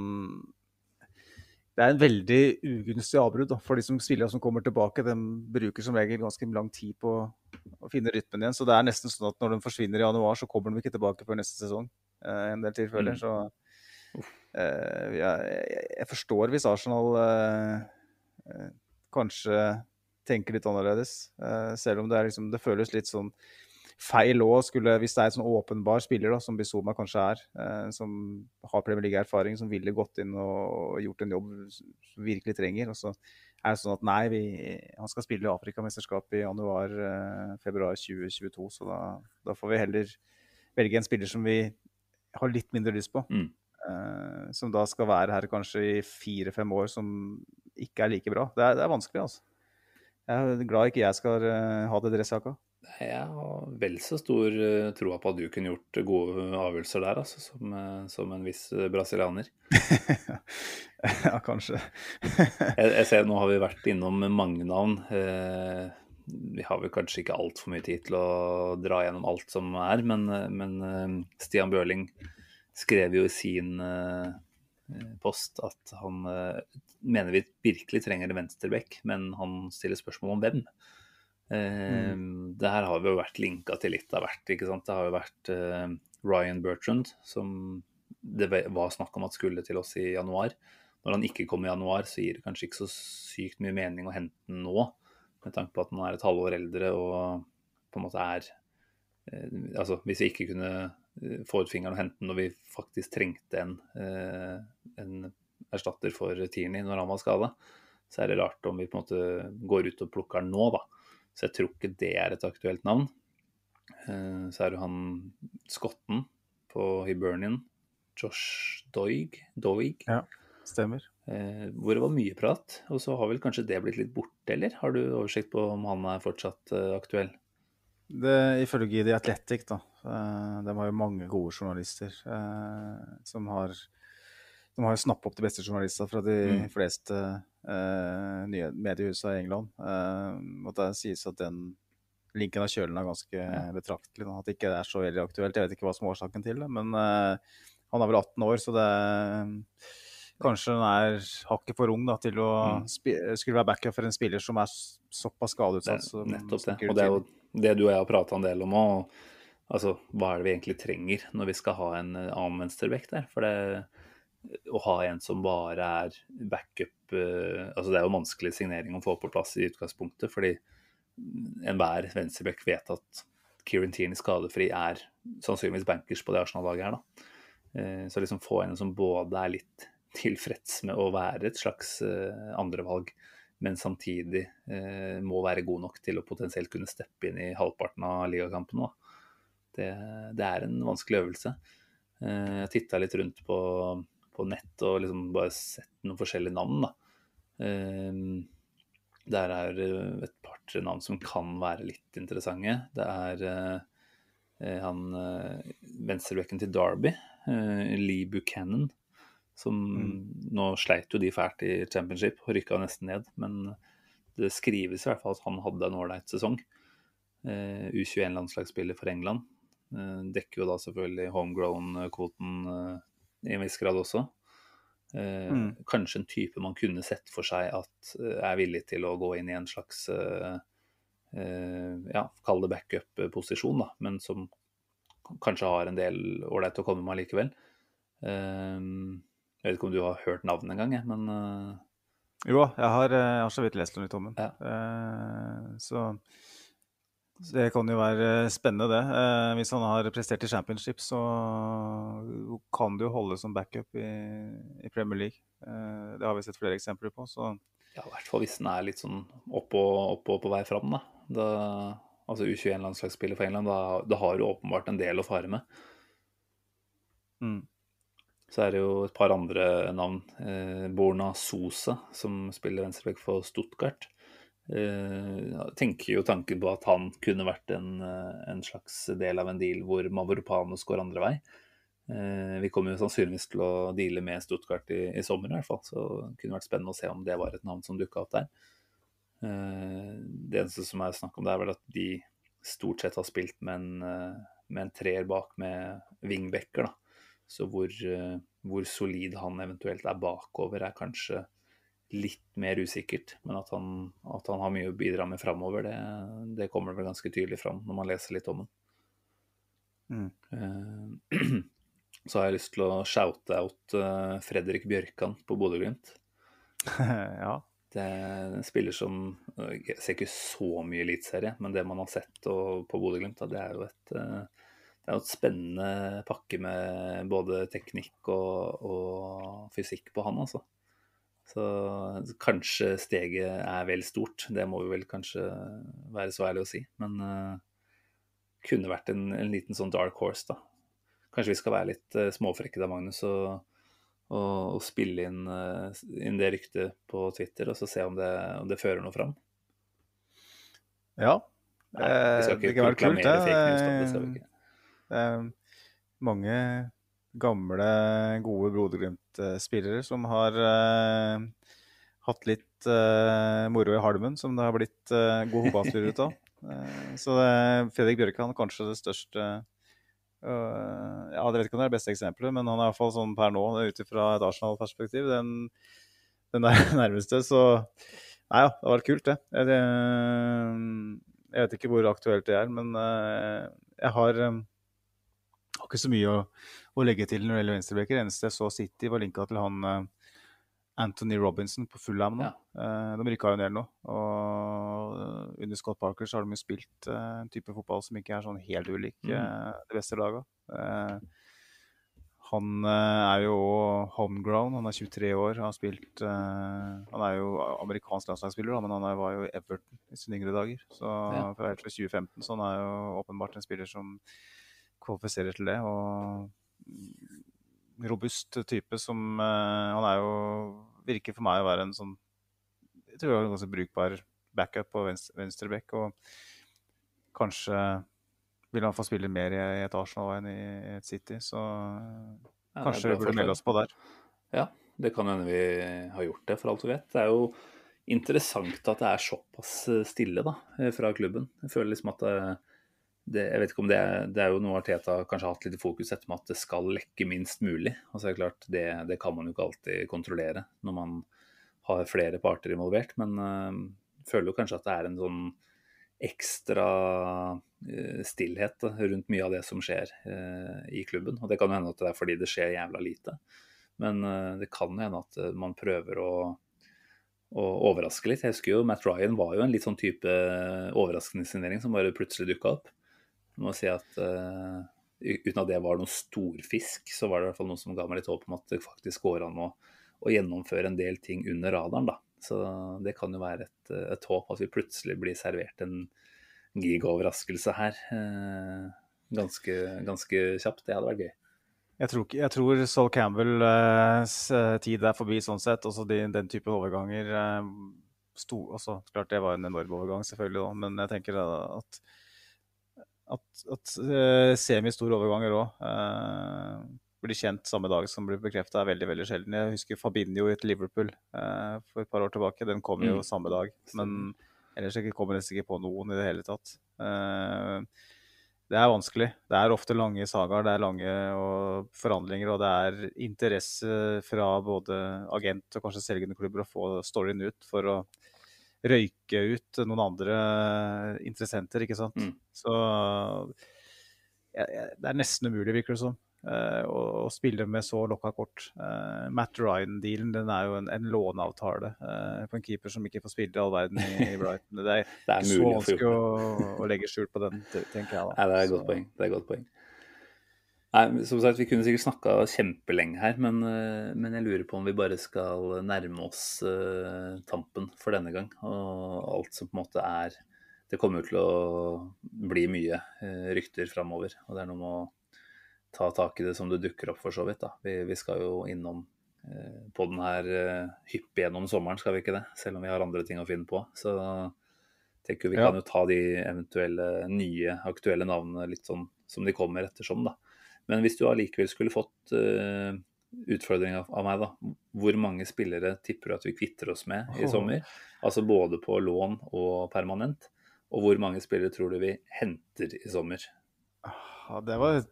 det er en veldig ugunstig avbrudd for de som spiller som kommer tilbake. De bruker som regel ganske lang tid på å finne rytmen igjen. Så det er nesten sånn at når de forsvinner i januar, så kommer de ikke tilbake før neste sesong. Eh, en del tilfeller. Mm. Så eh, jeg, jeg, forstår hvis Arsenal eh, eh, kanskje tenker litt annerledes. Eh, selv om det, liksom, det føles litt sånn feil òg, hvis det er en sånn åpenbar spiller da, som Bizuma kanskje er, eh, som har Premier League-erfaring, som ville gått inn og gjort en jobb som virkelig trenger. Og så er det sånn at nei, vi, han skal spille i Afrikamesterskapet i januar-februar eh, 2022, så da, da, får vi heller velge en spiller som vi har litt mindre lyst på. Mm. Eh, som da skal være her kanskje i fire-fem år, som ikke er like bra. Det er, det er vanskelig, altså. Jeg er glad ikke jeg skal uh, ha det dressjakka. Jeg har vel så stor tro på at du kunne gjort gode avgjørelser der, altså, som, uh, som en viss uh, brasilianer. ja, kanskje. jeg, jeg, ser Nå har vi vært innom mange navn. vi har vel kanskje ikke altfor mye tid til å dra gjennom alt som er, men, men Stian Bøhling skrev jo i sin post at han mener vi virkelig trenger en venstrebekk, men han stiller spørsmål om hvem. Mm. Ehm, det her har vi jo vært linka til litt av hvert. ikke sant? Det har jo vært uh, Ryan Bertrand, som det var snakk om at skulle til oss i januar. Når han ikke kom i januar, så gir det kanskje ikke så sykt mye mening å hente den nå, med tanke på at han er et halvår eldre og på en måte er uh, Altså, hvis vi ikke kunne uh, få ut fingeren og hente den når vi faktisk trengte en, en erstatter for Tierney når han var skada, så er det rart om vi på en måte går ut og plukker den nå, da. Så jeg tror ikke det er et aktuelt navn. Eh, så er det han skotten på Hibernian, Josh Doig. Doig. Ja, stemmer. Eh, hvor det var mye prat. Og så har vel kanskje det blitt litt borte, eller? Har du oversikt på om han er fortsatt eh, aktuell? Det, ifølge The Athletic, da. De har jo mange gode journalister som har de har jo snappa opp de beste journalistene fra de mm. fleste uh, nye mediehusene i England. Uh, og det sies at den linken av kjølen er ganske betraktelig. At det ikke er så veldig aktuelt. Jeg vet ikke hva som er årsaken til det. Men uh, han er vel 18 år, så det Kanskje han er hakket for ung da, til å mm. skulle være backup for en spiller som er såpass skadeutsatt. Så, nettopp det. Og det er jo det du og jeg har prata en del om òg. Altså, hva er det vi egentlig trenger når vi skal ha en annen venstrebekk der? For det, å ha en som bare er backup uh, altså Det er jo vanskelig signering å få på plass i utgangspunktet, fordi enhver venstreback vet at Kieran Tierney skadefri er sannsynligvis bankers på det Arsenal-laget her. da. Uh, så liksom få en som både er litt tilfreds med å være et slags uh, andrevalg, men samtidig må være god nok til å potensielt kunne steppe inn i halvparten av ligakampene. Det, det er en vanskelig øvelse. Jeg titta litt rundt på på nett og liksom bare sett noen forskjellige navn. da. Um, der er eh, et par-tre navn som kan være litt interessante. Det er uh, han uh, venstrebekken til Derby, Lee Buchanan, Som Nå sleit jo de fælt i championship og rykka nesten ned, men det skrives i hvert fall at han hadde en ålreit sesong. Eh, U21-landslagsspiller for England. Eh, dekker jo da selvfølgelig homegrown-kvoten eh, i en viss grad også. Eh, Mm. Kanskje en type man kunne sett for seg at eh, er villig til å gå inn i en slags eh, eh, ja, kall det backup-posisjon, da, men som kanskje har en del ålreit å komme med likevel. Eh, jeg vet ikke om du har hørt navnet engang, jeg, men Jo, jeg har, jeg har så vidt lest litt om den. Ja. Så det kan jo være spennende, det. Eh, hvis han har prestert i championship, så kan det jo holde som backup i, i Premier League. Eh, det har vi sett flere eksempler på. Så ja, i hvert fall hvis den er litt sånn opp og, opp og på vei fram, da. da altså U21-landslagsspiller for England, da, da har du åpenbart en del å fare med. mm. Så er det jo et par andre navn. Eh, Borna Sosa, som spiller venstreback for Stuttgart. Eh, tenker jo tanken på at han kunne vært en, eh, en slags del av en deal hvor Mavropanos går andre vei. Eh, vi kommer jo sannsynligvis til å deale med Stuttgart i, i sommer i hvert fall, så det kunne vært spennende å se om det var et navn som dukka opp der. Det eneste som er snakk om, det er vel at de stort sett har spilt med en, med en treer bak med wingbacker, da. Så hvor, hvor solid han eventuelt er bakover, er kanskje litt mer usikkert. Men at han, at han har mye å bidra med framover, det, det kommer vel ganske tydelig fram når man leser litt om den. Mm. Eh, Så har jeg lyst til å shoute out eh, Fredrik Bjørkan på Bodø-Glimt. ja. Det er en spiller som Jeg ser ikke så mye eliteserie, men det man har sett og, på Bodø-Glimt, det er jo et eh, det er jo et spennende pakke med både teknikk og, og fysikk på han, altså. Så kanskje steget er vel stort, det må vi vel kanskje være så ærlige å si. Men uh, kunne vært en, en liten sånn dark horse, da. Kanskje vi skal være litt uh, småfrekke da, Magnus, og, og, og spille inn, uh, inn det ryktet på Twitter, og så se om det, om det fører noe fram. ja. Nei, vi skal ikke det kan være kult, det. fake news, da. Det skal vi ikke. Det er mange gamle, gode Bodø-Glimt-spillere som har eh, hatt litt eh, moro i halmen, som det har blitt uh, god fotballspillere ut av. Eh, så det, Fredrik Bjørkan kanskje det største eh, Ja, jeg vet ikke om det er det beste eksempelet, men han er iallfall sånn per nå, ut ifra et Arsenal-perspektiv, den, den nærmeste. Så nei ja, det var kult, det. Jeg, jeg vet ikke hvor aktuelt det er, men eh, jeg eh, har ikke så mye å, å legge til når det gjelder venstrebacker. Eneste jeg så City, var linka til han eh, Anthony Robinson på Fulham nå. Eh, de rykka jo ned nå. Og eh, under Scott Parker så har de jo spilt en type fotball som ikke er sånn helt ulik Mm. de beste. Eh, han er jo homegrown, han er 23 år. Han, Har spilt Han er jo amerikansk landslagsspiller, men han var jo Everton i sine yngre dager. Så Ja. fra 2015, så han er jo åpenbart en spiller som kvalifiserer til det. Og robust type som eh, Han er jo Virker for meg å være en sånn Jeg tror jeg er en ganske brukbar backup på venstre, venstreback. Og kanskje vil han få spille mer i, et Arsenal enn i et City. Så Ja, kanskje vi burde melde oss på der. Ja, det kan hende vi har gjort det, for alt vi vet. Det er jo interessant at det er såpass eh, stille da, eh, fra klubben. Jeg føler liksom at det, det Jeg vet ikke om det Det er jo noe Arteta kanskje har hatt litt fokus etter med at det skal lekke minst mulig. Altså det er klart, det, det kan man jo ikke alltid kontrollere når man har flere parter involvert, men øh, føler jo kanskje at det er en sånn ekstra øh, stillhet da, rundt mye av det som skjer øh, i klubben. Og det kan jo hende at det er fordi det skjer jævla lite. Men det kan jo hende at man prøver å, og overraske litt. Jeg husker jo Matt Ryan var jo en litt sånn type overraskende signering som bare plutselig dukka opp. Må si at uh, Uten at det var noe storfisk, så var det i hvert fall noe som ga meg litt håp om at det faktisk går an å, å gjennomføre en del ting under radaren. da. Så det kan jo være et, et håp at vi plutselig blir servert en gigaoverraskelse her. uh, ganske, ganske kjapt. Det hadde vært gøy. Jeg tror, jeg tror Sol Campbells eh, tid er forbi sånn sett. Også de, den type overganger eh, sto, altså, Klart det var en enorm overgang, selvfølgelig, da, men jeg tenker at, at, at eh, semistore overganger òg blir kjent samme dag som blir bekrefta, er veldig veldig sjelden. Jeg husker Fabinho i Liverpool eh, for et par år tilbake. Den kom jo Mm. samme dag. Men ellers kommer jeg nesten ikke på noen i det hele tatt. Eh, det er vanskelig. Det er ofte lange sagaer, det er lange og forhandlinger, og det er interesse fra både agent og kanskje selgende klubber å få storyen ut for å røyke ut noen andre interessenter, ikke sant. Mm. Så ja, det er nesten umulig, virker det som. eh, å, å spille med så lokka kort. Uh, Matt Ryan-dealen den er jo en, en låneavtale uh, på en keeper som ikke får spille i all verden i, i Brighton. Det er, Det er ikke så vanskelig å, å legge skjul på den, tenker jeg da. Nei, det er et godt poeng. Det er et godt poeng. Nei, som sagt, Vi kunne sikkert snakka kjempelenge her, men, eh, men jeg lurer på om vi bare skal nærme oss uh, tampen for denne gang. Og alt som på en måte er Det kommer jo til å bli mye uh, rykter framover. Og det er noe med å ta tak i det som det dukker opp, for så vidt. da. Vi, vi skal jo innom uh, på den her hyppig gjennom sommeren, skal vi ikke det? Selv om vi har andre ting å finne på. Så tenker vi Ja. kan jo ta de eventuelle nye aktuelle navnene litt sånn som de kommer ettersom, da. Men hvis du allikevel skulle fått uh, utfordring av, av meg, da. Hvor mange spillere tipper du at vi kvitter oss med i sommer? Altså både på lån og permanent. Og hvor mange spillere tror du vi henter i sommer? Ja, det var et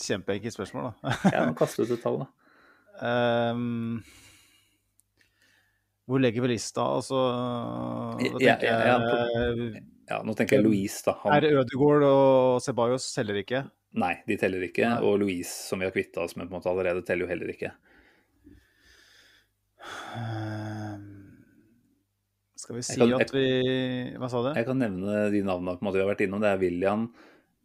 kjempeenkelt spørsmål, da. Ja, Kast ut et tall, da. Um, hvor legger vi lista? Altså Ja, ja, ja, Ja, Nå tenker jeg Louise, da. Er Ødegaard og Ceballos selger ikke? Nei, de teller ikke. Nei. Og Louise, som vi har kvitta oss med på en måte allerede, teller jo heller ikke. Ehm, Skal vi si kan- at vi Hva sa du? Jeg kan nevne de navnene på en måte vi har vært innom. Det er William,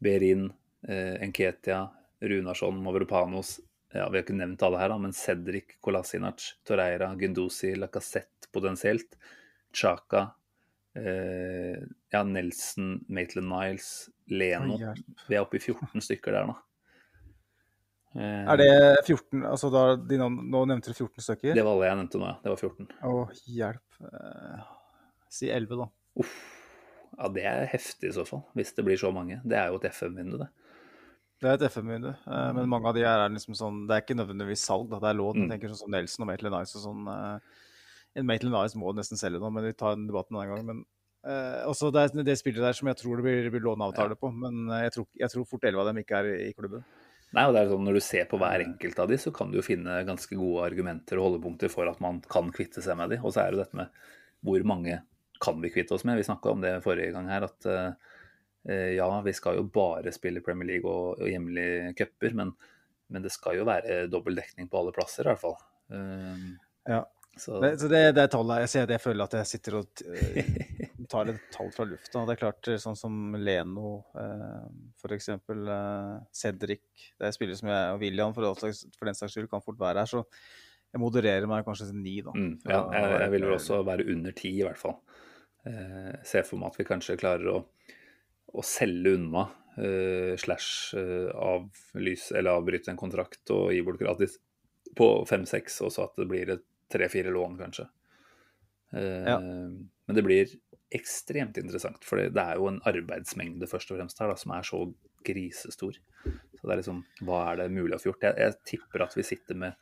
Berin, eh, Enketia, Runarsson, Mavropanos. Ja, vi har ikke nevnt alle her, da, men Cedric, Kolasinac, Torreira, Gunduzi, Lacassette potensielt. Chaka, eh, ja, Nelson, Maitland Niles, Leno. Oi. Vi er oppe i 14 stykker der nå. Eh, Er det 14 altså da, de Nå nevnte du 14 stykker? Det var alle jeg nevnte nå, ja. Det var 14. Å, hjelp. Eh, si 11, da. Uff. Ja, det er heftig i så fall, hvis det blir så mange. Det er jo et FM-vindu, det. Det er et FM-vindu, eh, men mange av de her er liksom sånn Det er ikke nødvendigvis salg, da. Det er lån. Mm. Jeg tenker sånn som Nelson og Maitland Nice og sånn. eh, En Maitland Nice må nesten selge nå, men vi tar den debatten en annen gang. Men uh, også det det spillet der som jeg tror det blir, blir låneavtale på, men eh, jeg tror, jeg tror fort elleve av dem ikke er i, i klubben. Nei, og det er sånn Når du ser på hver enkelt av de, så kan du jo finne ganske gode argumenter og holdepunkter for at man kan kvitte seg med de. Og så er det dette med hvor mange kan vi kvitte oss med. Vi snakka om det forrige gang her, at uh, ja, vi skal jo bare spille Premier League og, og hjemlige cuper, men, men det skal jo være dobbel dekning på alle plasser, i hvert fall. Uh, Ja. Så, Det, så det, det er tallet. Jeg ser jeg føler at jeg sitter og eh, tar et tall fra lufta. Det er klart, eh, sånn som Leno, eh, f.eks. Eh, Cedric Det er spillere som jeg og William for, slags- for den saks skyld kan fort være her. Så jeg modererer meg kanskje til ni, da. Mm, ja, jeg, jeg vil vel også være under ti, i hvert fall. Eh, se for meg at vi kanskje klarer å, å selge unna eh, slash eh, avlyse eller avbryte en kontrakt og gi bort gratis på fem-seks, og så at det blir et tre-fire lån, kanskje. Eh, Ja. Men det blir ekstremt interessant, for det er jo en arbeidsmengde først og fremst her da, som er så grisestor. Så det er liksom, hva er det mulig å få gjort? Jeg, jeg tipper at vi sitter med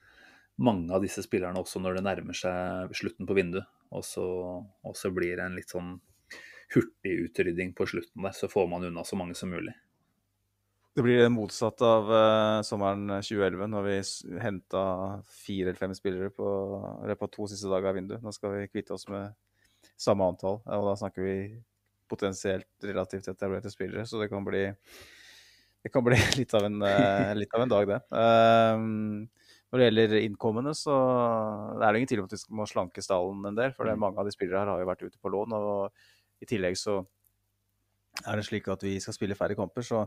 mange av disse spillerne også når det nærmer seg slutten på vinduet. Og så, og så blir det en litt sånn hurtig utrydding på slutten der, så får man unna så mange som mulig. Det blir motsatt av uh, sommeren 2011, når vi henta fire eller fem spillere på, løpet to siste dager av vinduet. Nå skal vi kvitte oss med samme antall, og da snakker vi potensielt relativt etablerte spillere, så det kan bli, det kan bli litt, av en, uh, litt av en dag, det. Um, når det gjelder innkommende, så er det ingen tvil om at vi må slanke stallen en del. For det er mange av de spillere her har jo vært ute på lån, og i tillegg så er det slik at vi skal spille færre kamper. Så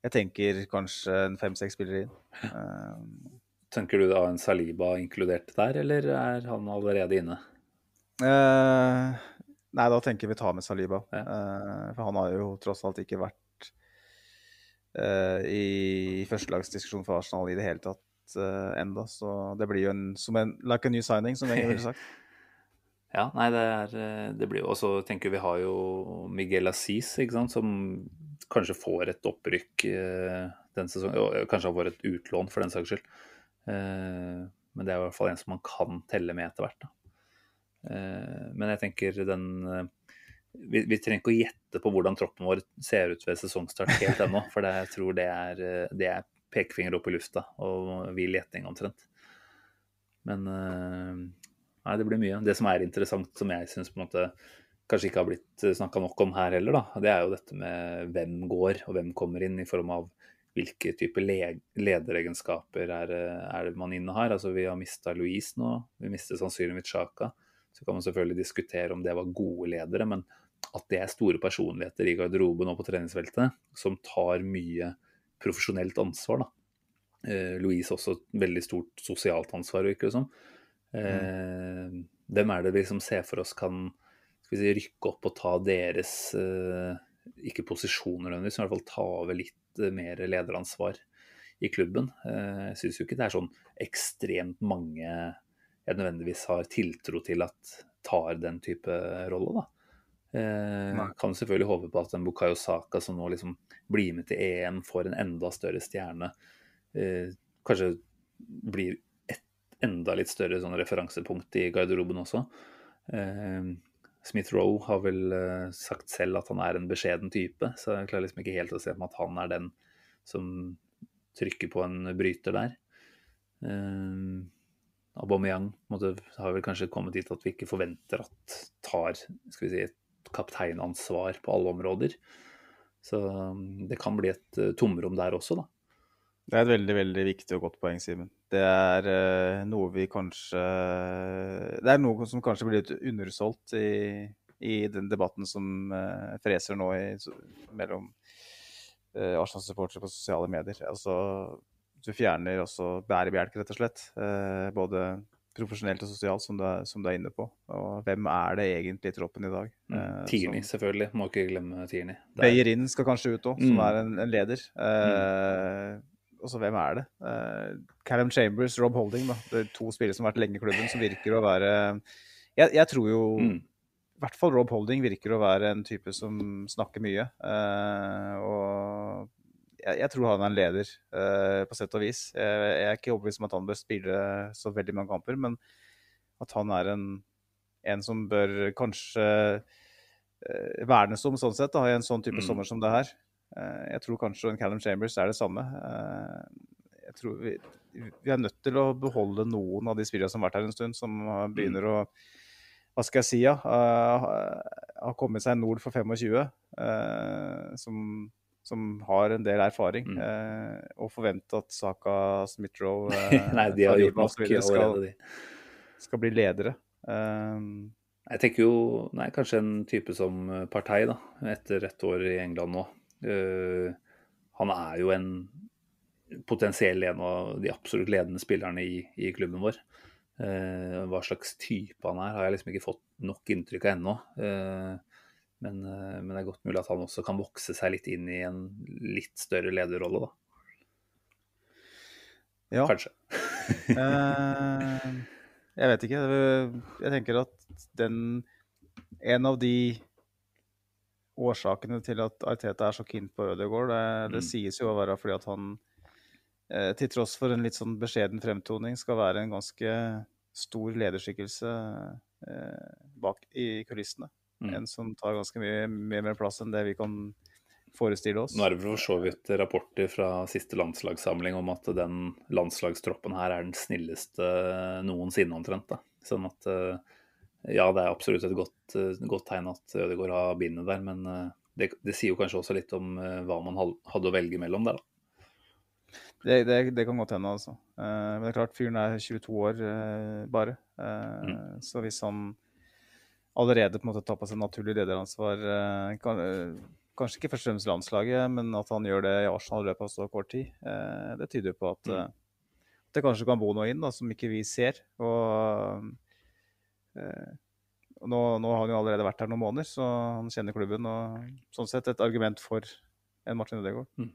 jeg tenker kanskje en fem-seks spillere inn. Uh, Tenker du da en Saliba inkludert der, eller er han allerede inne? Uh, nei, da tenker vi ta med Saliba. Ja. Uh, for han har jo tross alt ikke vært i førstelagsdiskusjon for Arsenal i det hele tatt uh, enda, Så det blir jo en, som en like a new signing, som Wenger ville sagt. Ja, nei, det, er, det blir jo Og så tenker vi har jo Miguel Assis, ikke sant, som kanskje får et opprykk eh, den sesongen. Og kanskje har vært et utlån, for den saks skyld. Eh, men det er i hvert fall en som man kan telle med etter hvert. Eh, men jeg tenker den eh, vi, vi, trenger ikke å gjette på hvordan troppen vår ser ut ved sesongstart helt ennå. For det, jeg tror det er, det er pekefinger opp i lufta og vill gjetting omtrent. Men nei, det blir mye. Det som er interessant, som jeg syns på en måte kanskje ikke har blitt snakka nok om her heller, da, det er jo dette med hvem går og hvem kommer inn, i form av hvilke typer lederegenskaper er, er det man innehar. Altså, vi har mista Louise nå, vi mister sannsynligvis Sjaka. Så kan man selvfølgelig diskutere om det var gode ledere, men at det er store personligheter i garderoben og på treningsfeltet som tar mye profesjonelt ansvar. da. Eh, Louise også et veldig stort sosialt ansvar, virker det som. Eh, mm. Hvem er det vi som ser for oss kan skal vi si, rykke opp og ta deres eh, ikke posisjoner nødvendigvis, men i hvert fall ta over litt eh, mer lederansvar i klubben. Eh, jeg syns jo ikke det er sånn ekstremt mange jeg nødvendigvis har tiltro til at tar den type rolle, da. Eh, kan selvfølgelig håpe på at en Bukayo Saka som nå liksom blir med til EM, får en enda større stjerne. Eh, kanskje blir et enda litt større sånn referansepunkt i garderoben også. Eh, Smith Roe har vel uh, sagt selv at han er en beskjeden type, så jeg klarer liksom ikke helt å se på at han er den som trykker på en bryter der. Uh, Aubameyang måtte, har vel kanskje kommet dit at vi ikke forventer at tar skal vi si, et kapteinansvar på alle områder. Så um, det kan bli et tomrom der også, da. Det er et veldig veldig viktig og godt poeng, Simen. Det er uh, noe vi kanskje Det er noe som kanskje blir litt undersolgt i, i den debatten som uh, freser nå i, mellom uh, Arsenal-supportere på sosiale medier. Altså, du fjerner også bærebjelker, rett og slett. Både profesjonelt og sosialt, som du, er, som du, er, inne på. Og hvem er det egentlig i troppen i dag? Mm. Tierney, selvfølgelig. Må ikke glemme Tierney. Beyerin skal kanskje ut òg, som mm. er en, en leder. Mm altså, hvem er det? Uh, Callum Chambers, Rob Holding, da. Det er to spillere som har vært lenge i klubben, som virker å være Jeg, jeg tror jo mm. I hvert fall Rob Holding virker å være en type som snakker mye. Uh, og jeg, jeg, tror han er en leder, uh, på sett og vis. Jeg, jeg er ikke overbevist om at han bør spille så veldig mange kamper, men at han er en, en som bør kanskje vernes om, sånn sett, da, i en sånn type mm. sommer som det her. Eh, jeg tror kanskje en Callum Chambers er det samme. Eh, jeg tror vi, vi, er nødt til å beholde noen av de spillerne som har vært her en stund, som begynner å hva skal jeg si, ja, har kommet seg nord for 25. Som, som har en del erfaring. Mm. og forvente at Saka, Smith-Roe Nei, de har gjort nok skal, skal bli ledere. jeg tenker jo nei, kanskje en type som Partei, da, etter et år i England nå. Uh, han er jo en potensiell en av de absolutt ledende spillerne i, i klubben vår. Uh, hva slags type han er, har jeg liksom ikke fått nok inntrykk av ennå. Uh, men, men, det er godt mulig at han også kan vokse seg litt inn i en litt større lederrolle, da. Ja. Kanskje. jeg vet ikke. Jeg tenker at den En av de årsakene til at Arteta er så keen på Ødegaard. Det, det mm. sies jo å være fordi at han, eh, til tross for en litt sånn beskjeden fremtoning, skal være en ganske stor lederskikkelse eh, bak i kulissene. Mm. En som tar ganske mye, mye mer plass enn det vi kan forestille oss. Nå er det for så vidt rapporter fra siste landslagssamling om at den landslagstroppen her er den snilleste noensinne, omtrent. da. Sånn at uh, ja, det er absolutt et godt, eh, godt tegn at Ødegaard har bindet der, men eh, det, det, sier jo kanskje også litt om eh, hva man hadde å velge mellom der, da. Det, det, det kan godt hende, altså. men det er klart, fyren er 22 år bare. Mm. Så hvis han allerede på en måte tar på seg naturlig lederansvar, kan, kanskje ikke først og fremst landslaget, men at han gjør det i Arsenal i løpet av så kort tid, det tyder jo på at mm. det kanskje kan bo noe inn da, som ikke vi ser. og Eh, nå, nå, har han allerede vært her noen måneder, så han kjenner klubben. og Sånn sett et argument for en Martin Ødegaard. Mm.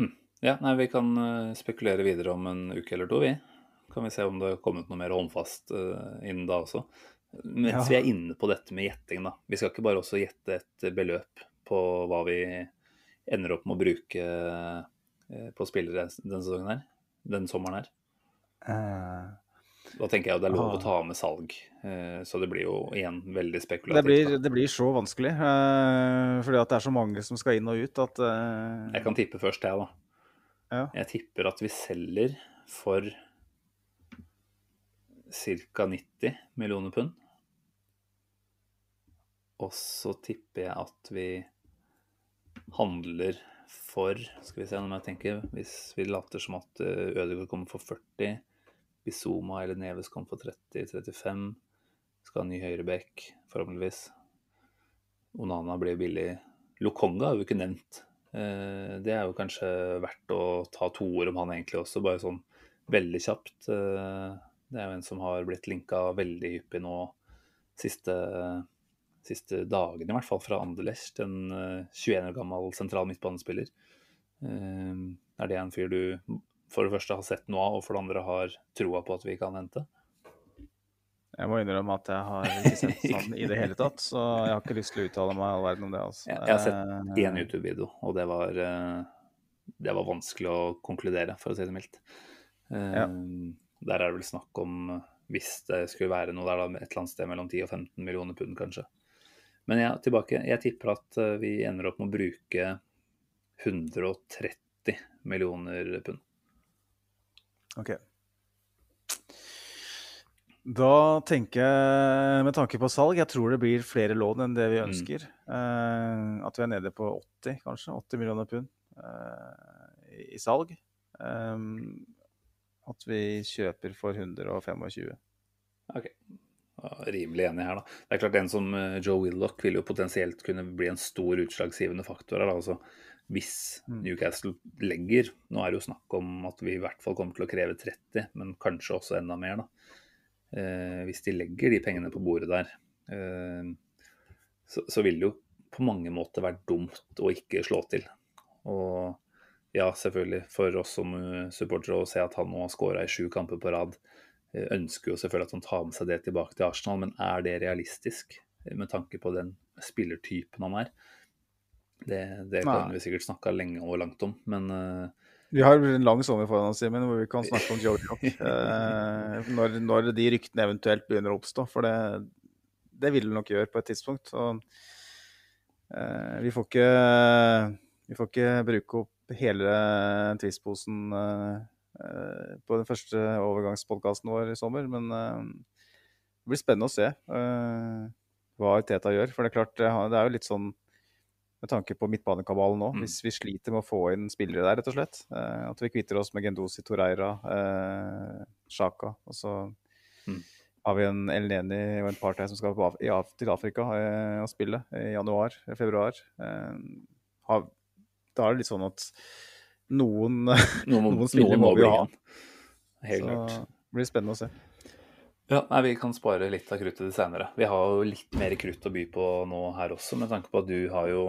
Mm. Ja, nei, Vi kan uh, spekulere videre om en uke eller to, vi. Kan vi se om det har kommet noe mer håndfast uh, innen da også. Mens ja. vi er inne på dette med gjetting, da. Vi skal ikke bare også gjette et beløp på hva vi ender opp med å bruke eh, på spillere denne sesongen her, denne sommeren her. Eh, Da tenker jeg at det er lov å Ah. ta med salg, eh, så det blir jo igjen veldig det, blir, det blir så vanskelig, eh, fordi at det er så mange som skal inn og ut at eh, Jeg kan tippe først, jeg, da. Ja. Jeg tipper at vi selger for ca. 90 millioner pund. Og så tipper jeg at vi handler for Skal vi se om jeg tenker Hvis vi later som at Ødegaard kommer for 40, Bizuma eller Neves kommer for 30-35, skal ha ny høyreback, forhåpentligvis. Onana blir billig. Lokonga har vi ikke nevnt. Eh, Det er jo kanskje verdt å ta to ord om han egentlig også, bare sånn veldig kjapt. Eh, Det er jo en som har blitt linka veldig hyppig nå siste, siste dagene, i hvert fall fra Anderlecht. En eh, 21 år gammel sentral midtbanespiller. Eh, Er det en fyr du for det første har sett noe av, og for det andre har troa på at vi kan hente? Jeg må innrømme at jeg har ikke sett sånn i det hele tatt, så jeg har ikke lyst til å uttale meg all verden om det. altså. Jeg, har sett Eh, én YouTube-video, og det var, eh, det var vanskelig å konkludere, for å si det mildt. Eh, Ja. Der er det vel snakk om, eh, hvis det skulle være noe der, da, et eller annet sted mellom 10 og 15 millioner pund, kanskje. Men ja, tilbake. Jeg tipper at eh, vi ender opp med å bruke 130 millioner pund. Ok. Da tenker jeg, med tanke på salg, jeg tror det blir flere lån enn det vi Mm. ønsker. Eh, at vi er nede på 80, kanskje. 80 millioner pund uh, i- i salg. Um, at vi kjøper for 125. Ok. Rimelig enig her, da. Det er klart En som Joe Willoch vil jo potensielt kunne bli en stor utslagsgivende faktor her. da, altså Hvis Mm. Newcastle legger Nå er det jo snakk om at vi i hvert fall kommer til å kreve 30, men kanskje også enda mer. da. Eh, hvis de legger de pengene på bordet der, eh, så, så vil det jo på mange måter være dumt å ikke slå til. Og ja, selvfølgelig, for oss som eh, supportere å se at han nå har skåra i sju kamper på rad, eh, ønsker jo selvfølgelig at han tar med seg det tilbake til Arsenal, men er det realistisk eh, med tanke på den spillertypen han er? Det, det kan vi sikkert snakka lenge og langt om, men uh, Vi har en lang sommer foran oss, Simen, hvor vi kan snakke om Joe Rock. Eh, når, når de ryktene eventuelt begynner å oppstå. For det, det vil det nok gjøre på et tidspunkt. Så, uh, vi, får ikke, vi får ikke bruke opp hele Twist-posen på den første overgangspodkasten vår i sommer. Men det blir spennende å se hva Teta gjør. For det er klart, det er jo litt sånn med tanke på midtbanekabalen nå. Mm. Hvis vi sliter med å få inn spillere der, rett og slett. Eh, at vi kvitter oss med Gendosi, Torreira, eh, Sjaka. Og så Mm. har vi en Elneni og en par som skal Af- i til Afrika eh, og spille i januar, februar. Eh, har, da er det litt sånn at noen, noen, noen spillere noen må vi ha. Helt Så klart. det blir spennende å se. Ja, nei, Vi kan spare litt av kruttet til senere. Vi har jo litt mer krutt å by på nå her også, med tanke på at du har jo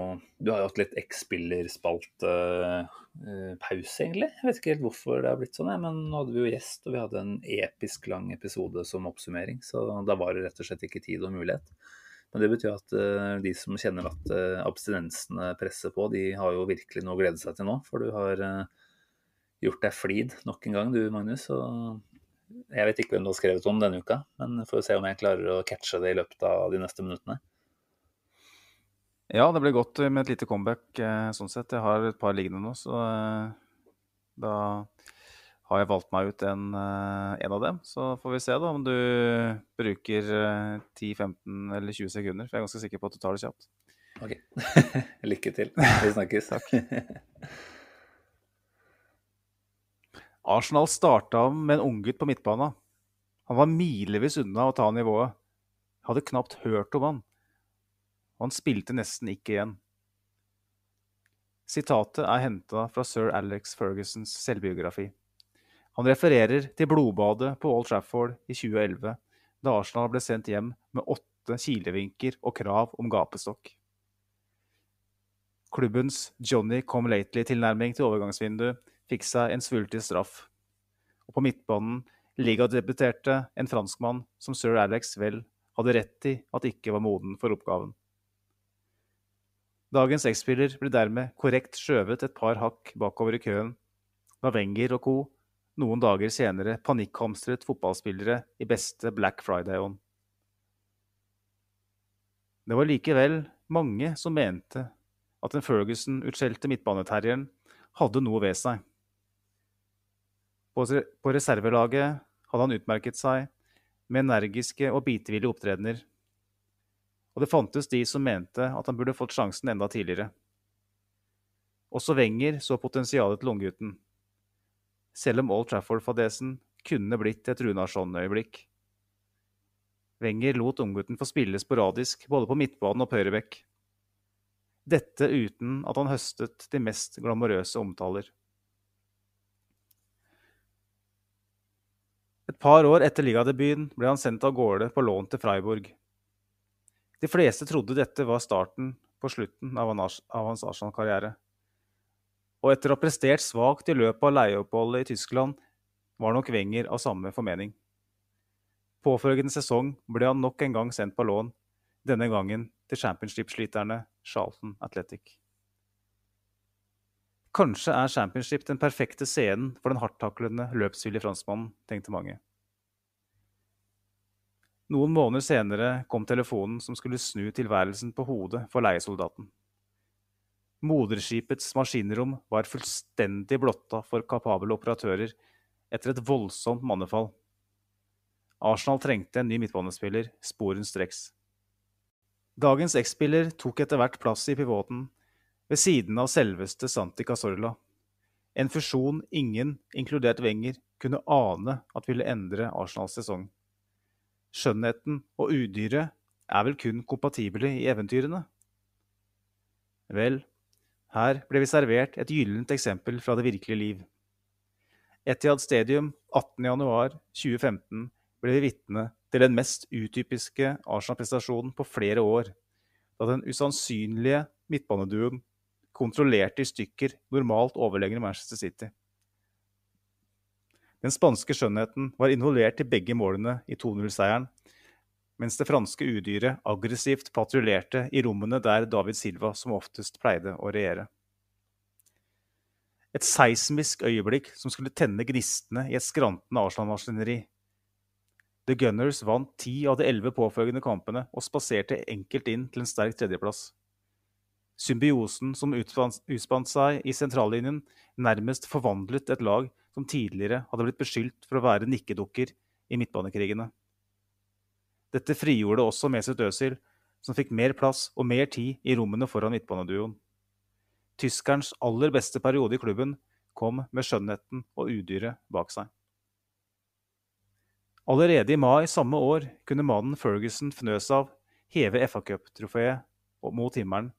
du har jo hatt litt X-spillerspaltepause, egentlig. Jeg vet ikke helt hvorfor det har blitt sånn, men nå hadde vi jo gjest, og vi hadde en episk lang episode som oppsummering, så da var det rett og slett ikke tid og mulighet. Men det betyr at uh, de som kjenner at uh, abstinensene presser på, de har jo virkelig noe å glede seg til nå. For du har uh, gjort deg flid nok en gang, du Magnus. og jeg vet ikke hvem du har skrevet om denne uka, men får se om jeg klarer å catche det i løpet av de neste minuttene. Ja, det ble godt med et lite comeback eh, sånn sett. Jeg har et par liggende nå, så eh, da har jeg valgt meg ut en, eh, en av dem. Så får vi se da om du bruker eh, 10-15 eller 20 sekunder, for jeg er ganske sikker på at du tar det kjapt. Ok. Lykke til. Vi snakkes. Arsenal starta med en unggutt på midtbanen. Han var milevis unna å ta nivået. Jeg hadde knapt hørt om han. Og han spilte nesten ikke igjen. Sitatet er henta fra sir Alex Fergusons selvbiografi. Han refererer til blodbadet på Old Trafford i 2011, da Arsenal ble sendt hjem med åtte kilevinker og krav om gapestokk. Klubbens Johnny Come Lately-tilnærming til overgangsvinduet fikk seg en svulstig straff. Og på midtbanen ligadebuterte en franskmann som sir Alex vel hadde rett i at ikke var moden for oppgaven. Dagens X-spiller ble dermed korrekt skjøvet et par hakk bakover i køen da Wenger og co. noen dager senere panikkhamstret fotballspillere i beste Black Friday-ånd. Det var likevel mange som mente at den Ferguson-utskjelte midtbaneterrieren hadde noe ved seg. På reservelaget hadde han utmerket seg med energiske og bitevillige opptredener. Og det fantes de som mente at han burde fått sjansen enda tidligere. Også Wenger så potensialet til unggutten, selv om Old Trafford-fadesen kunne blitt et Runarsson-øyeblikk. Wenger lot unggutten få spille sporadisk både på midtbanen og på høyrebekk. Dette uten at han høstet de mest glamorøse omtaler. Et par år etter ligadebuten ble han sendt av gårde på lån til Freiburg. De fleste trodde dette var starten på slutten av hans Arsenal-karriere. Og etter å ha prestert svakt i løpet av leieoppholdet i Tyskland, var nok Wenger av samme formening. Påfølgende sesong ble han nok en gang sendt på lån, denne gangen til championship-sliterne Charlton Athletic. Kanskje er championship den perfekte scenen for den hardtaklende, løpsvillige franskmannen, tenkte mange. Noen måneder senere kom telefonen som skulle snu tilværelsen på hodet for leiesoldaten. Moderskipets maskinrom var fullstendig blotta for kapable operatører etter et voldsomt mannefall. Arsenal trengte en ny midtbanespiller sporenstreks. Dagens X-spiller tok etter hvert plass i pivoten ved siden av selveste Santi Casorla. En fusjon ingen, inkludert Wenger, kunne ane at ville endre Arsenals sesong. Skjønnheten og udyret er vel kun kompatible i eventyrene? Vel, her ble vi servert et gyllent eksempel fra det virkelige liv. Etihad Stadium 18.1.2015 ble vi vitne til den mest utypiske Arsenal-prestasjonen på flere år, da den usannsynlige midtbaneduoen kontrollerte i stykker normalt overlegne Manchester City. Den spanske skjønnheten var involvert i begge målene i 2-0-seieren, mens det franske udyret aggressivt patruljerte i rommene der David Silva som oftest pleide å regjere. Et seismisk øyeblikk som skulle tenne gnistene i et skrantende Arsenal-maskineri. The Gunners vant ti av de elleve påfølgende kampene og spaserte enkelt inn til en sterk tredjeplass. Symbiosen som utspant seg i sentrallinjen, nærmest forvandlet et lag som tidligere hadde blitt beskyldt for å være nikkedukker i midtbanekrigene. Dette frigjorde også Mesut Özil, som fikk mer plass og mer tid i rommene foran midtbaneduoen. Tyskerens aller beste periode i klubben kom med skjønnheten og udyret bak seg. Allerede i mai samme år kunne mannen Ferguson fnøs av heve FA Cup-trofeet mot himmelen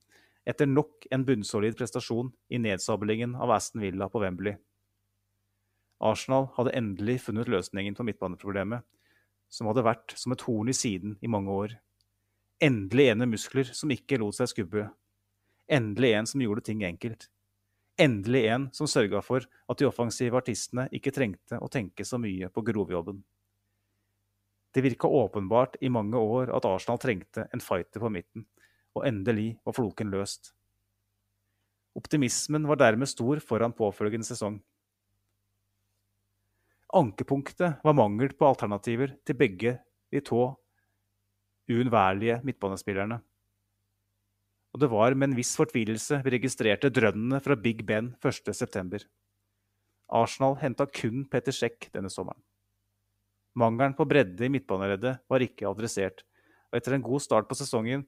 etter nok en bunnsolid prestasjon i nedsablingen av Aston Villa på Wembley. Arsenal hadde endelig funnet løsningen på midtbaneproblemet, som hadde vært som et horn i siden i mange år. Endelig en med muskler som ikke lot seg skubbe. Endelig en som gjorde ting enkelt. Endelig en som sørga for at de offensive artistene ikke trengte å tenke så mye på grovjobben. Det virka åpenbart i mange år at Arsenal trengte en fighter på midten, og endelig var floken løst. Optimismen var dermed stor foran påfølgende sesong. Ankepunktet var mangel på alternativer til begge de to uunnværlige midtbanespillerne. Og det var med en viss fortvilelse vi registrerte drønnene fra Big Ben 1.9. Arsenal henta kun Petter Sjekk denne sommeren. Mangelen på bredde i midtbaneleddet var ikke adressert, og etter en god start på sesongen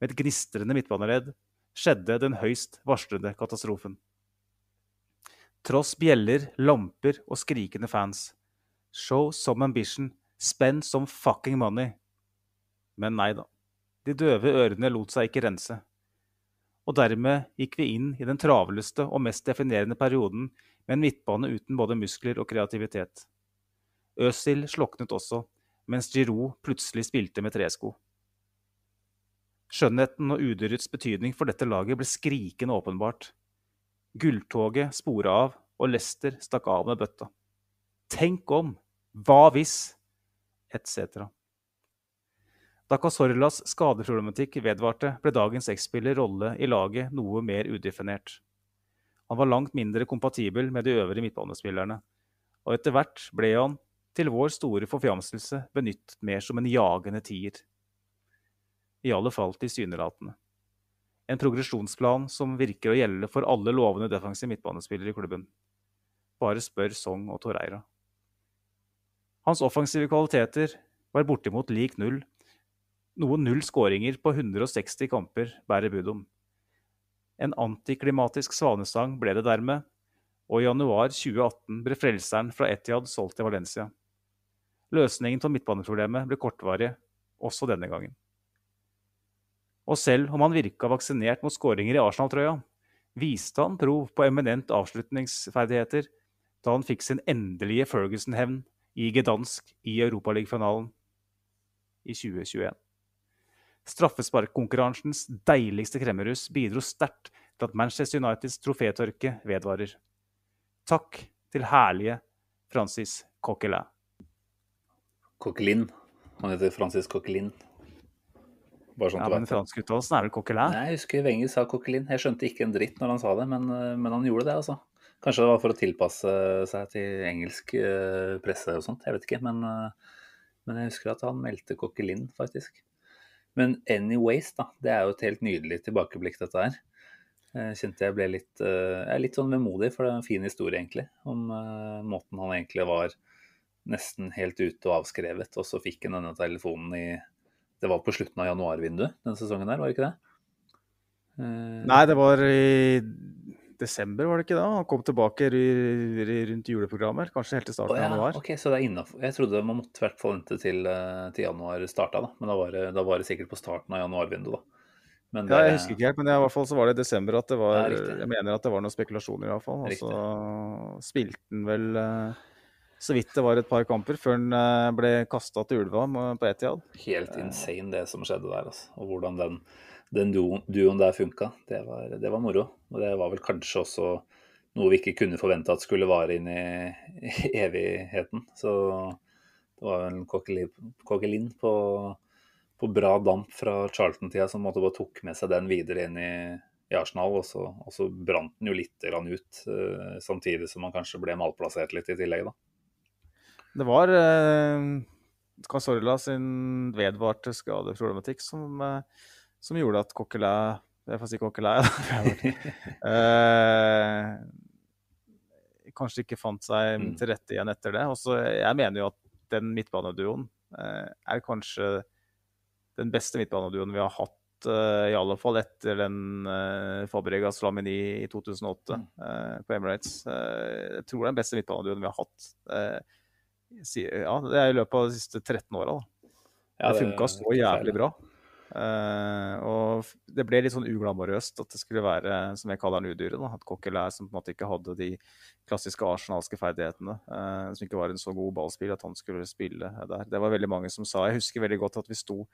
med et gnistrende midtbaneledd skjedde den høyst varslede katastrofen. Tross bjeller, lamper og skrikende fans. Show some ambition, spend some fucking money. Men nei da. De døve ørene lot seg ikke rense. Og dermed gikk vi inn i den travleste og mest definerende perioden med en midtbane uten både muskler og kreativitet. Øsil sloknet også, mens Giroud plutselig spilte med tresko. Skjønnheten og udyrets betydning for dette laget ble skrikende åpenbart. Gulltoget spora av, og Lester stakk av med bøtta. Tenk om! Hva hvis? Etc. Da Casorlas skadeproblematikk vedvarte, ble dagens X-spiller rolle i laget noe mer udefinert. Han var langt mindre kompatibel med de øvrige midtbanespillerne, og etter hvert ble han, til vår store forfjamselse, benyttet mer som en jagende tier. I alle fall tilsynelatende. En progresjonsplan som virker å gjelde for alle lovende defensive midtbanespillere i klubben. Bare spør Song og Torreira. Hans offensive kvaliteter var bortimot lik null, noe null skåringer på 160 kamper bærer bud om. En antiklimatisk svanesang ble det dermed, og i januar 2018 ble frelseren fra Etiad solgt til Valencia. Løsningen på midtbaneproblemet ble kortvarig, også denne gangen. Og selv om han virka vaksinert mot skåringer i Arsenal-trøya, viste han prov på eminent avslutningsferdigheter da han fikk sin endelige Ferguson-hevn i Gdansk i Europaligafinalen i 2021. Straffesparkkonkurransens deiligste kremmerhus bidro sterkt til at Manchester Uniteds trofétørke vedvarer. Takk til herlige Francis Coquelin. Coquelin. Han heter Francis Coquelin. Bare sånn Ja, men fransk det. er vel Coquelin? Nei, jeg husker Wenger sa Coquelin. Jeg skjønte ikke en dritt når han sa det, men, eh, men han gjorde det, altså. Kanskje det var for å tilpasse seg til engelsk eh, presse og sånt, jeg vet ikke. Men, eh, men jeg husker at han meldte Coquelin, faktisk. Men anyways, da. Det er jo et helt nydelig tilbakeblikk, dette her. Jeg kjente jeg ble litt, jeg er litt sånn vemodig, for det er en fin historie, egentlig. Om måten han egentlig var nesten helt ute og avskrevet, og så fikk han denne telefonen i Det var på slutten av januarvinduet denne sesongen her, var det ikke det? Eh, Nei, det var i desember, var det ikke da? Han kom tilbake ru- ru- rundt juleprogrammet, kanskje helt til starten av ja, januar. ok, så det er innafor. Jeg trodde man måtte i hvert fall vente til, eh, til januar starta, da. Men da var, det, da var det sikkert på starten av januarvinduet, da. Men Ja, jeg husker ikke helt, men i hvert fall så var det i desember at det var. Jeg mener at det var noen spekulasjoner, i hvert fall. Og så spilte han vel eh, så vidt det var et par kamper før han eh, ble kasta til ulva på Etiad. Helt insane det som skjedde der, altså. Og hvordan den, den duoen, der funka. Det var, det var moro. Og det var vel kanskje også noe vi ikke kunne forvente at skulle vare inn i, evigheten. Så det var en Coquelin på, på bra damp fra Charlton-tida som måtte bare tok med seg den videre inn i, i Arsenal. Og så, og så brant den jo litt ut, eh, samtidig som han kanskje ble malplassert litt i tillegg, da. Det var eh, Casorla sin vedvarte skadeproblematikk som, eh, som gjorde at Coquelin Jeg får si Coquelin, eh, kanskje ikke fant seg Mm. til rette igjen etter det. Også, jeg mener jo at den midtbaneduoen eh, er kanskje den beste midtbaneduoen vi har hatt, eh, i alle fall etter den eh, Fabregas Lamini i 2008 Mm. eh, på Emirates. Eh, jeg tror det er den beste midtbaneduoen vi har hatt. Ja, det er i løpet av de siste 13 åra. Ja, det funka så jævlig bra. Uh, og det ble litt sånn uglamorøst at det skulle være, som jeg kaller den, udyret. da, At Coquelin, som på en måte ikke hadde de klassiske arsenalske ferdighetene, uh, som ikke var en så god ballspiller, at han skulle spille der. Det var veldig mange som sa Jeg husker veldig godt at vi sto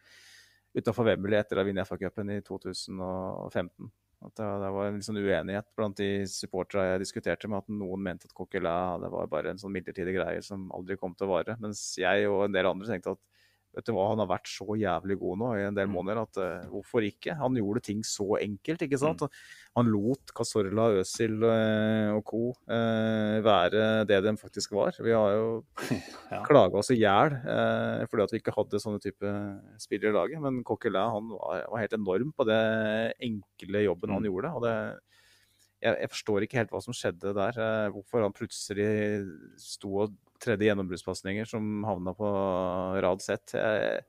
utafor Wembley etter å ha vunnet FA-cupen i 2015. At det, det var en sånn uenighet blant de supporterne jeg diskuterte med, at noen mente at Coquelin det var bare en sånn midlertidig greie som aldri kom til å vare. Mens jeg og en del andre tenkte at vet du hva, han har vært så jævlig god nå i en del Mm. måneder at uh, hvorfor ikke? Han gjorde ting så enkelt, ikke sant? Mm. Han lot Casorla, Øsil eh, og co. Uh, være det de faktisk var. Vi har jo Ja. klaga oss i hjel uh, fordi at vi ikke hadde sånne type spillere i laget. Men Coquelin han var, var helt enorm på det enkle jobben han Mm. gjorde. og det jeg, jeg forstår ikke helt hva som skjedde der. Hvorfor han plutselig sto og tredde gjennombruddspasninger som havna på rad sett. Jeg,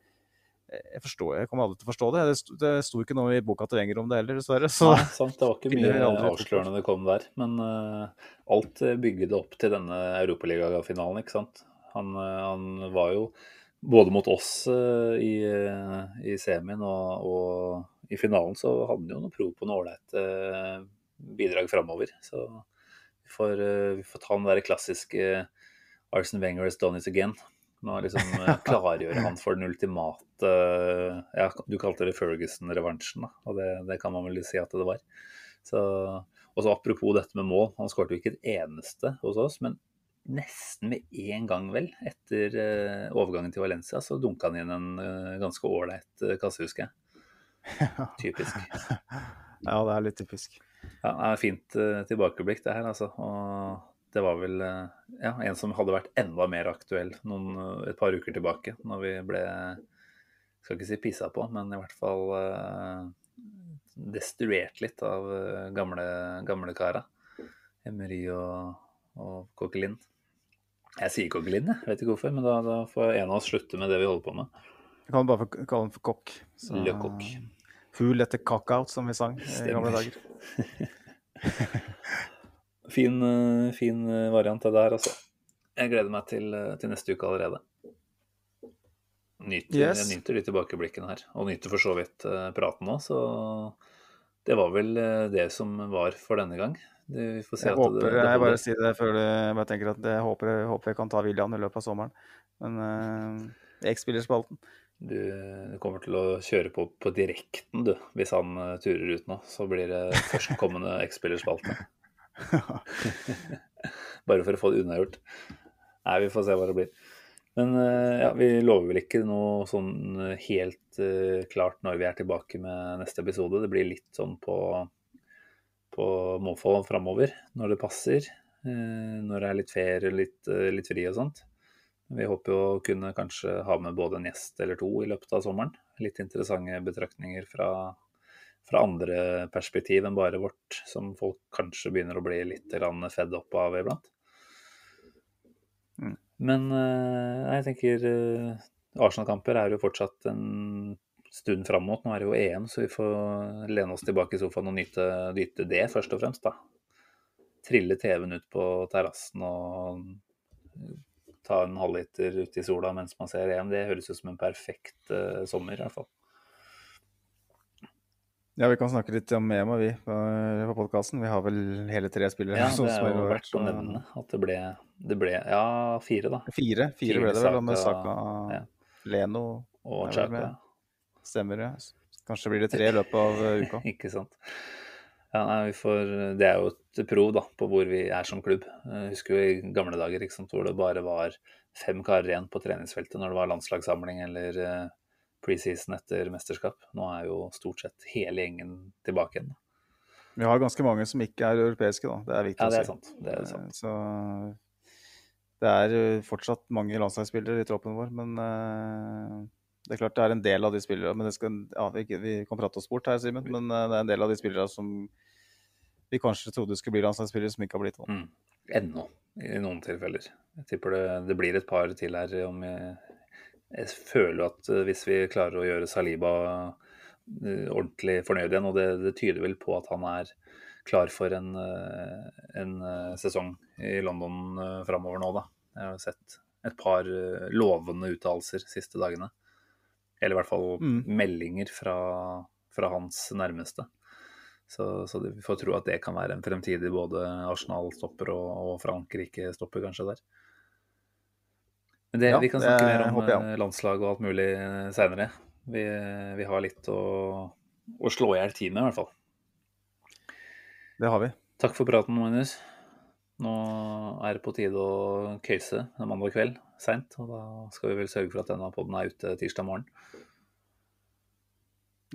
jeg forstår, jeg kommer aldri til å forstå det. Det sto, det sto ikke noe i boka til Wenger om det heller, dessverre. Så Nei, sant. Det var ikke mye avslørende det kom der. Men uh, alt eh, bygget opp til denne europaligafinalen, ikke sant. Han, eh, han var jo både mot oss uh, i, uh, i semien og, og i finalen så hadde han jo noe prov på noe ålreit bidrag framover. Så vi får, vi får ta den der klassiske Arsen Wenger has done it again. Nå liksom eh, klargjøre han for den ultimate eh, ja, Du kalte det Ferguson-revansjen. Og det, det kan man vel si at det var. Så, og så Apropos dette med mål. Han skåret jo ikke et eneste hos oss, men nesten med en gang, vel, etter eh, overgangen til Valencia, så dunka han inn en ganske ålreit kasse, husker jeg. Typisk. Ja, det er litt typisk. Ja, det er Fint tilbakeblikk, det her, altså. Og det var vel uh, ja, en som hadde vært enda mer aktuell noen, uh, et par uker tilbake, når vi ble Skal ikke si pissa på, men i hvert fall destruert litt av gamle, gamle kara. Emery og, og Coquelin. Jeg sier Coquelin, jeg. Vet ikke hvorfor, men da, da, får en av oss slutte med det vi holder på med. Jeg kan bare kalle den for kokk. Le Coq. Fugl etter cock-out, som vi sang i gamle dager. fin, eh, fin variant av det her, altså. Jeg gleder meg til, eh, til neste uke allerede. Nyter, Yes. Jeg nyter de tilbakeblikkene her, og nyter for så vidt eh, praten òg, så det var vel eh, det som var for denne gang. Det, vi får se Jeg at håper, det, det jeg bare sier det før du bare tenker at jeg håper, jeg håper jeg kan ta William i løpet av sommeren. Men uh, X-spillerspalten Du, du kommer til å kjøre på på direkten, du, hvis han eh, turer ut nå. Så blir det førstkommende X-spillerspalte. Bare for å få det unnagjort. Nei, vi får se hva det blir. Men eh, ja, vi lover vel ikke noe sånn helt uh, klart når vi er tilbake med neste episode. Det blir litt sånn på, på måfå framover, når det passer. Uh, når det er litt ferie, litt, uh, litt fri og sånt. Vi håper jo å kunne kanskje ha med både en gjest eller to i løpet av sommeren. Litt interessante betraktninger fra, fra andre perspektiv enn bare vårt, som folk kanskje begynner å bli litt fedd opp av iblant. Mm. Men eh, jeg tenker eh, Arsenal-kamper er jo fortsatt en stund fram mot. Nå er det jo EM, så vi får lene oss tilbake i sofaen og nyte, nyte det, først og fremst. da. Trille TV-en ut på terrassen og ta en halvliter ute i sola mens man ser EM. Det høres ut som en perfekt uh, sommer, i hvert fall. Ja, vi kan snakke litt om EM, vi, på, på podkasten. Vi har vel hele tre spillere. Ja, det er jo verdt å så- nevne at det ble, det ble Ja, fire, da. Fire, fire ble det vel, med Saka, ja. Leno Og Chaupe. Stemmer, ja. Kanskje blir det tre i løpet av uh, uka. Ikke sant. Ja, nei, vi får, det er jo et prov da, på hvor vi er som klubb. Jeg husker jo i gamle dager ikke sant, hvor det bare var fem karer igjen på treningsfeltet når det var landslagssamling eller eh, preseason etter mesterskap. Nå er jo stort sett hele gjengen tilbake igjen. Vi har ganske mange som ikke er europeiske, da. Det er viktig Ja, det å er si. sant. Det er sant. Eh, Så det er uh, fortsatt mange landslagsspillere i troppen vår, men uh, det er klart det er en del av de spillere men det skal, ja, vi, vi kan prate oss bort her, Simen, men det er en del av de spillere som vi kanskje trodde skulle bli landslagsspillere, som ikke har blitt det. Mm. Ennå, i noen tilfeller. Jeg tipper det, det blir et par til her. om jeg, jeg føler at eh, hvis vi klarer å gjøre Saliba eh, ordentlig fornøyd igjen, og det, det tyder vel på at han er klar for en, eh, en sesong i London framover nå, da. Jeg har sett et par lovende uttalelser siste dagene. Eller i hvert fall Mm. meldinger fra, fra hans nærmeste. Så, så vi får tro at det kan være en fremtidig både Arsenal-stopper og, og Frankrike-stopper kanskje der. Men det, Ja, vi kan snakke mer om håper jeg eh, landslag og alt mulig seinere. Vi, vi har litt å, å slå i hjel tid med, i hvert fall. Det har vi. Takk for praten, Magnus. Nå er det på tide å køyse en mandag kveld seint. Og da skal vi vel sørge for at denne poden er ute tirsdag morgen.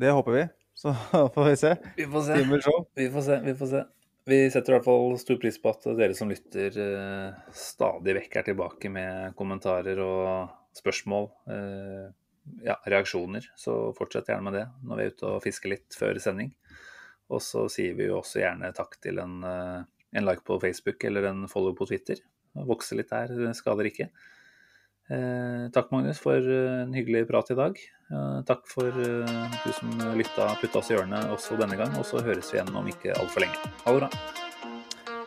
Det håper vi. Så får vi se. Vi får se. Himmelshow. Vi får se, vi får se. Vi setter i hvert fall stor pris på at dere som lytter eh, stadig vekk er tilbake med kommentarer og spørsmål. Eh, ja, reaksjoner. Så fortsett gjerne med det når vi er ute og fisker litt før sending. Og så sier vi jo også gjerne takk til en, eh, en like på Facebook eller en follow på Twitter. Vokse litt der skader ikke. Eh, takk, Magnus, for eh, en hyggelig prat i dag. Eh, takk for eh, du som lytta putta oss i hjørnet også denne gang. Og så høres vi igjen om ikke altfor lenge. Ha det bra.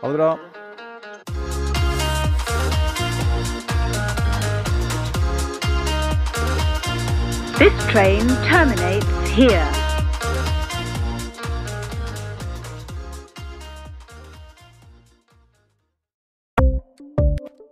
Ha det bra. This train terminates here.